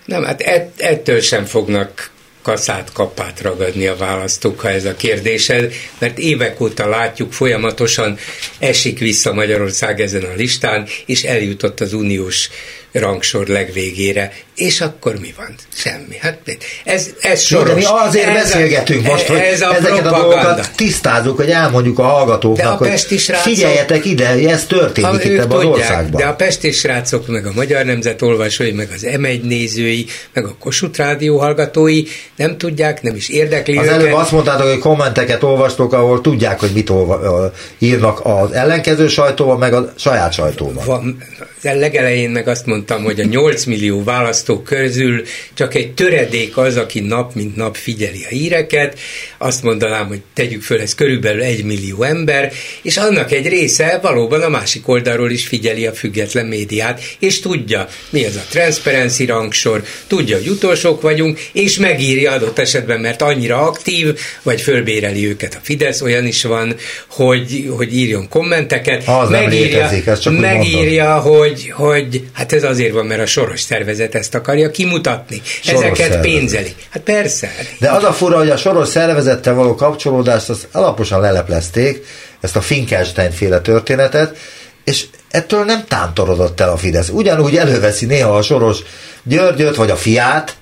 Nem, hát ettől sem fognak kaszát, kapát ragadni a választók, ha ez a kérdésed, mert évek óta látjuk, folyamatosan esik vissza Magyarország ezen a listán, és eljutott az uniós rangsor legvégére, és akkor mi van? Semmi. Hát ez, ez soros. de mi azért ez beszélgetünk a, most, hogy ez a ezeket propaganda. a dolgokat tisztázunk, hogy elmondjuk a hallgatóknak, a hogy srácok, figyeljetek ide, ez történik itt ebben az országban. De a pesti srácok, meg a Magyar Nemzet olvasói, meg az M1 nézői, meg a Kossuth Rádió hallgatói nem tudják, nem is érdekli Az őket. előbb azt mondtátok, hogy kommenteket olvastok, ahol tudják, hogy mit olva, írnak az ellenkező sajtóban, meg a saját sajtóban. Van, legelején meg azt mondtam, hogy a 8 millió választó közül csak egy töredék az, aki nap mint nap figyeli a híreket. Azt mondanám, hogy tegyük föl, ez körülbelül egy millió ember, és annak egy része valóban a másik oldalról is figyeli a független médiát, és tudja, mi az a transparency rangsor, tudja, hogy utolsók vagyunk, és megírja adott esetben, mert annyira aktív, vagy fölbéreli őket a Fidesz, olyan is van, hogy, hogy írjon kommenteket, az megírja, létezik, ez csak megírja hogy hogy, hát ez azért van, mert a soros szervezet ezt akarja kimutatni. Soros Ezeket szervezet. pénzeli. Hát persze. De az a fura, hogy a soros szervezettel való kapcsolódást az alaposan leleplezték, ezt a Finkelstein féle történetet, és ettől nem tántorodott el a Fidesz. Ugyanúgy előveszi néha a soros Györgyöt, vagy a fiát,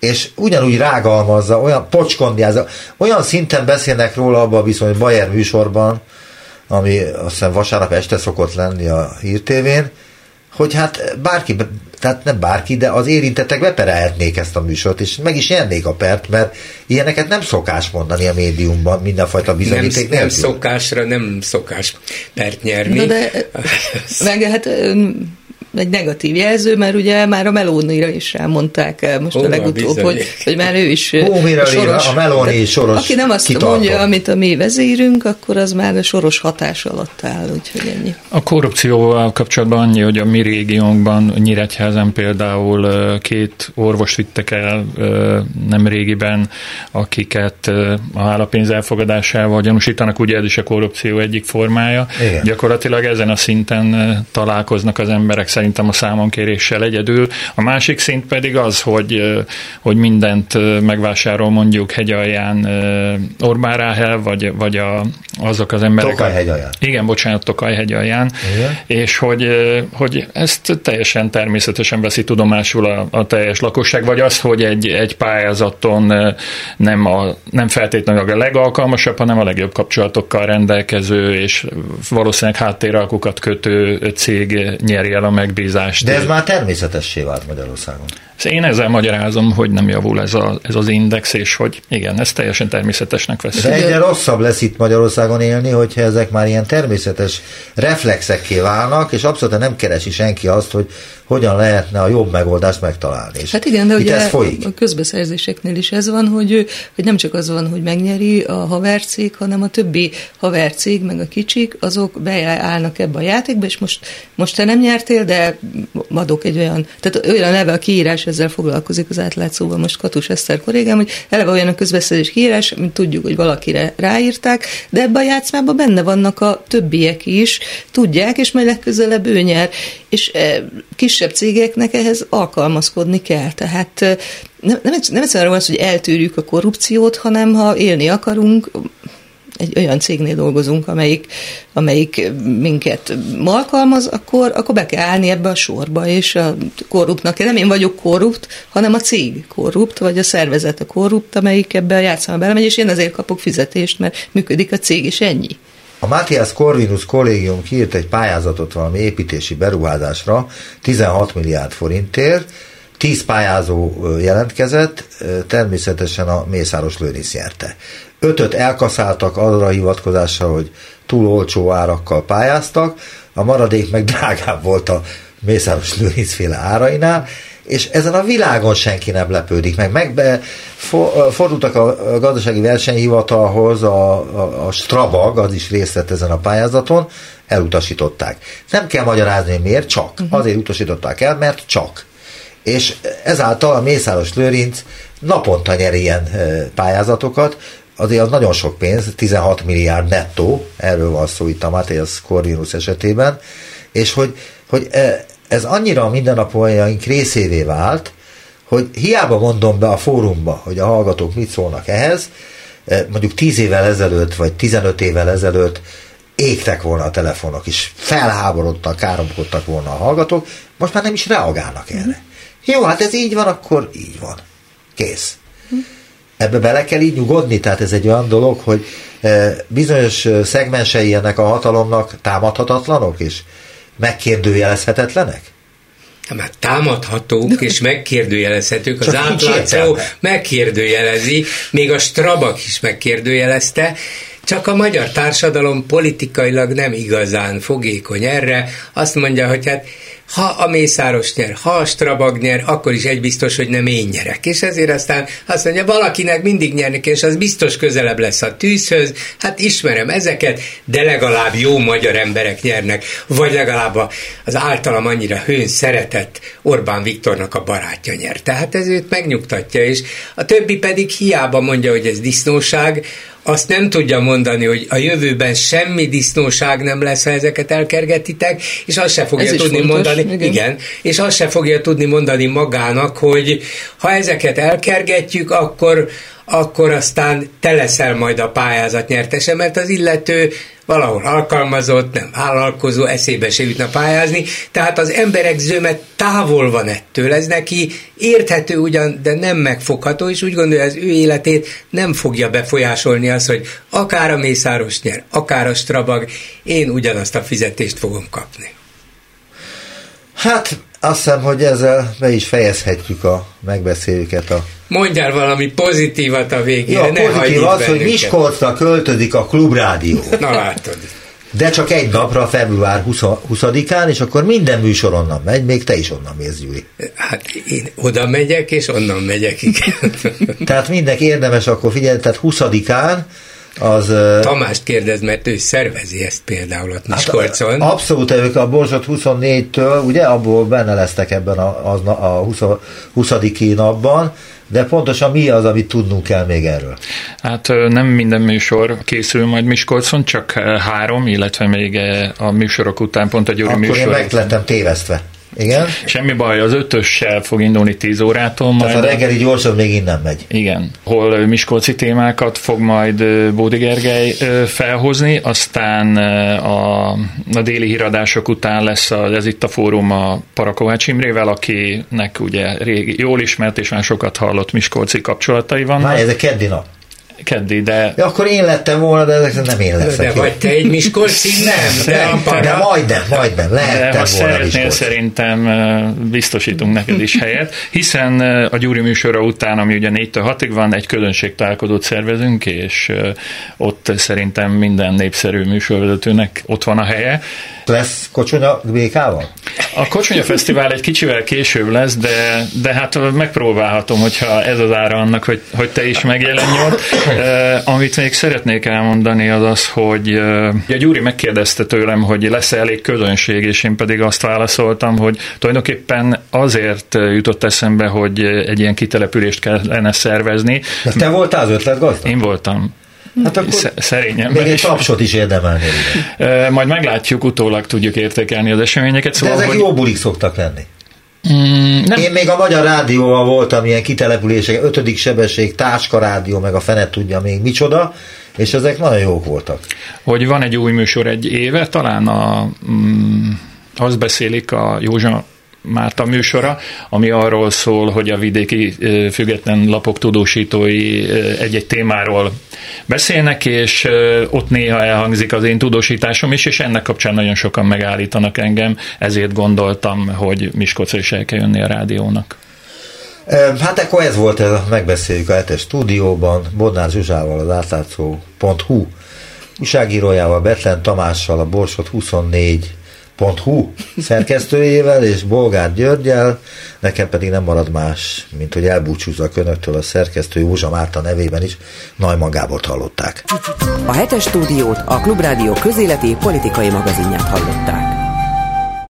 és ugyanúgy rágalmazza, olyan pocskondjázza, olyan szinten beszélnek róla abban a viszony Bayer műsorban, ami azt hiszem vasárnap este szokott lenni a hírtévén, hogy hát bárki, tehát nem bárki, de az érintettek beperelhetnék ezt a műsort, és meg is nyernék a pert, mert ilyeneket nem szokás mondani a médiumban, mindenfajta bizonyíték nem, nem szokásra, nem szokás pert nyerni. Na de, meg hát egy negatív jelző, mert ugye már a Melónira is elmondták eh, most Hova, a legutóbb, hogy, hogy már ő is Hú, eh, soros. A Melóni soros Aki nem azt kitartott. mondja, amit a mi vezérünk, akkor az már a soros hatás alatt áll, úgyhogy ennyi. A korrupcióval kapcsolatban annyi, hogy a mi régiónkban, Nyíregyházen például eh, két orvos vittek el nem régiben, akiket a állapénz elfogadásával gyanúsítanak, ugye ez is a korrupció egyik formája. Igen. Gyakorlatilag ezen a szinten találkoznak az emberek szerintem a számonkéréssel egyedül. A másik szint pedig az, hogy, hogy mindent megvásárol mondjuk hegyalján Orbán Ráhel, vagy, vagy a, azok az emberek. Tokaj hegyalján. Igen, bocsánat, Tokaj hegyalján. Igen. És hogy, hogy ezt teljesen természetesen veszi tudomásul a, a teljes lakosság, vagy az, hogy egy, egy pályázaton nem, a, nem feltétlenül a legalkalmasabb, hanem a legjobb kapcsolatokkal rendelkező, és valószínűleg háttéralkukat kötő cég nyeri el a meg megbízást. De ez már természetessé vált Magyarországon. Én ezzel magyarázom, hogy nem javul ez, a, ez az index, és hogy igen, ez teljesen természetesnek vesz. De egyre rosszabb lesz itt Magyarországon élni, hogyha ezek már ilyen természetes reflexekké válnak, és abszolút nem keresi senki azt, hogy hogyan lehetne a jobb megoldást megtalálni. És hát igen, de ugye ez folyik. a közbeszerzéseknél is ez van, hogy, hogy nem csak az van, hogy megnyeri a havercég, hanem a többi havercég, meg a kicsik, azok beállnak ebbe a játékba, és most, most te nem nyertél, de adok egy olyan, tehát olyan neve a kiírás, ezzel foglalkozik az átlátszóban most Katus Eszter kollégám, hogy eleve olyan a közbeszerzés kiírás, mint tudjuk, hogy valakire ráírták, de ebbe a játszmában benne vannak a többiek is, tudják, és majd legközelebb ő nyer. és kisebb cégeknek ehhez alkalmazkodni kell. Tehát nem, nem, nem egyszerűen arról az, hogy eltűrjük a korrupciót, hanem ha élni akarunk, egy olyan cégnél dolgozunk, amelyik, amelyik minket alkalmaz, akkor, akkor be kell állni ebbe a sorba, és a korruptnak, nem én vagyok korrupt, hanem a cég korrupt, vagy a szervezet a korrupt, amelyik ebbe a játszama belemegy, és én azért kapok fizetést, mert működik a cég, és ennyi. A Matthias Corvinus kollégium kiírt egy pályázatot valami építési beruházásra 16 milliárd forintért, 10 pályázó jelentkezett, természetesen a Mészáros Lőrinc nyerte. Ötöt elkaszáltak arra hivatkozással, hogy túl olcsó árakkal pályáztak, a maradék meg drágább volt a Mészáros Lőrinc féle árainál, és ezen a világon senki nem lepődik meg. Megbe, for, fordultak a gazdasági versenyhivatalhoz, a, a, a Strabag, az is részt vett ezen a pályázaton, elutasították. Nem kell magyarázni, hogy miért, csak. Uh-huh. Azért utasították el, mert csak. És ezáltal a Mészáros Lőrinc naponta nyer ilyen pályázatokat, azért az nagyon sok pénz, 16 milliárd nettó, erről van szó itt a Matthias Corvinus esetében, és hogy, hogy ez annyira a mindennapjaink részévé vált, hogy hiába mondom be a fórumba, hogy a hallgatók mit szólnak ehhez, mondjuk 10 évvel ezelőtt, vagy 15 évvel ezelőtt égtek volna a telefonok, és felháborodtak, káromkodtak volna a hallgatók, most már nem is reagálnak erre. Jó, hát ez így van, akkor így van. Kész. Ebbe bele kell így nyugodni, tehát ez egy olyan dolog, hogy bizonyos szegmensei ennek a hatalomnak támadhatatlanok, és megkérdőjelezhetetlenek? Nem, hát támadhatók és megkérdőjelezhetők. Az átlátszó megkérdőjelezi, még a Strabak is megkérdőjelezte, csak a magyar társadalom politikailag nem igazán fogékony erre. Azt mondja, hogy hát ha a Mészáros nyer, ha a Strabag nyer, akkor is egy biztos, hogy nem én nyerek. És ezért aztán azt mondja, valakinek mindig nyernek, és az biztos közelebb lesz a tűzhöz, hát ismerem ezeket, de legalább jó magyar emberek nyernek, vagy legalább az általam annyira hőn szeretett Orbán Viktornak a barátja nyer. Tehát ez őt megnyugtatja, és a többi pedig hiába mondja, hogy ez disznóság, azt nem tudja mondani, hogy a jövőben semmi disznóság nem lesz, ha ezeket elkergetitek, és azt se fogja Ez tudni fontos, mondani, igen. igen, és azt se fogja tudni mondani magának, hogy ha ezeket elkergetjük, akkor akkor aztán te leszel majd a pályázat nyertese, mert az illető valahol alkalmazott, nem vállalkozó, eszébe se jutna pályázni, tehát az emberek zöme távol van ettől, ez neki érthető ugyan, de nem megfogható, és úgy gondolja, az ő életét nem fogja befolyásolni az, hogy akár a Mészáros nyer, akár a Strabag, én ugyanazt a fizetést fogom kapni. Hát azt hiszem, hogy ezzel be is fejezhetjük a megbeszélőket a Mondjál valami pozitívat a végére, ja, ne pozitív az, hogy Miskolcra költözik a klubrádió. Na látod. De csak egy napra, február 20-án, és akkor minden műsor onnan megy, még te is onnan mész, Gyuri. Hát én oda megyek, és onnan megyek, igen. tehát mindenki érdemes akkor figyelni, tehát 20-án az... Tamást kérdez, mert ő szervezi ezt például ott hát, Miskolcon. Hát, abszolút, ők a Borzsot 24-től, ugye, abból benne lesztek ebben a, a, a 20. 20. napban, de pontosan mi az, amit tudnunk kell még erről? Hát nem minden műsor készül majd Miskolcon, csak három, illetve még a műsorok után pont a Gyuri Akkor műsor. Akkor én meg lettem tévesztve. Igen? Semmi baj, az ötössel fog indulni 10 órától. Majd Tehát a reggeli gyorsan még innen megy. Igen. Hol miskolci témákat fog majd Bódi Gergely felhozni, aztán a, a déli híradások után lesz a, ez itt a fórum a Parakovács Imrével, akinek ugye régi, jól ismert és már sokat hallott miskolci kapcsolatai vannak. Már ez a keddi nap keddi, de... Ja, akkor én lettem volna, de ezek nem én leszek. De vagy te egy Miskolci? Nem, de, de, de majdnem, majdnem, lehettem de, ha volna szeretnél, szerintem biztosítunk neked is helyet, hiszen a Gyuri műsora után, ami ugye 4-től 6-ig van, egy találkozót szervezünk, és ott szerintem minden népszerű műsorvezetőnek ott van a helye. Lesz kocsonya békával? A Kocsonya Fesztivál egy kicsivel később lesz, de, de hát megpróbálhatom, hogyha ez az ára annak, hogy, hogy te is megjelenj ott. Amit még szeretnék elmondani az az, hogy a Gyuri megkérdezte tőlem, hogy lesz-e elég közönség, és én pedig azt válaszoltam, hogy tulajdonképpen azért jutott eszembe, hogy egy ilyen kitelepülést kellene szervezni. De te voltál az ötletgazda? Én voltam. Hát akkor szerényen. Még egy tapsot is érdemelni. Majd meglátjuk, utólag tudjuk értékelni az eseményeket. Szóval, De ezek hogy... jó bulik szoktak lenni. Mm, nem. Én még a Magyar Rádióval voltam ilyen kitelepülések, ötödik sebesség, táska rádió, meg a fenet tudja még micsoda, és ezek nagyon jók voltak. Hogy van egy új műsor egy éve, talán a, mm, azt beszélik a Józsa Márta műsora, ami arról szól, hogy a vidéki független lapok tudósítói egy-egy témáról beszélnek, és ott néha elhangzik az én tudósításom is, és ennek kapcsán nagyon sokan megállítanak engem, ezért gondoltam, hogy Miskolcra is el kell jönni a rádiónak. Hát akkor ez volt, ez, megbeszéljük a hetes stúdióban, Bodnár Zsuzsával, az átlátszó.hu újságírójával, Betlen Tamással, a Borsot 24 hu szerkesztőjével és Bolgár Györgyel, nekem pedig nem marad más, mint hogy elbúcsúzzak önöktől a szerkesztő Józsa Márta nevében is, Najman Gábort hallották. A hetes stúdiót a Klubrádió közéleti politikai magazinját hallották.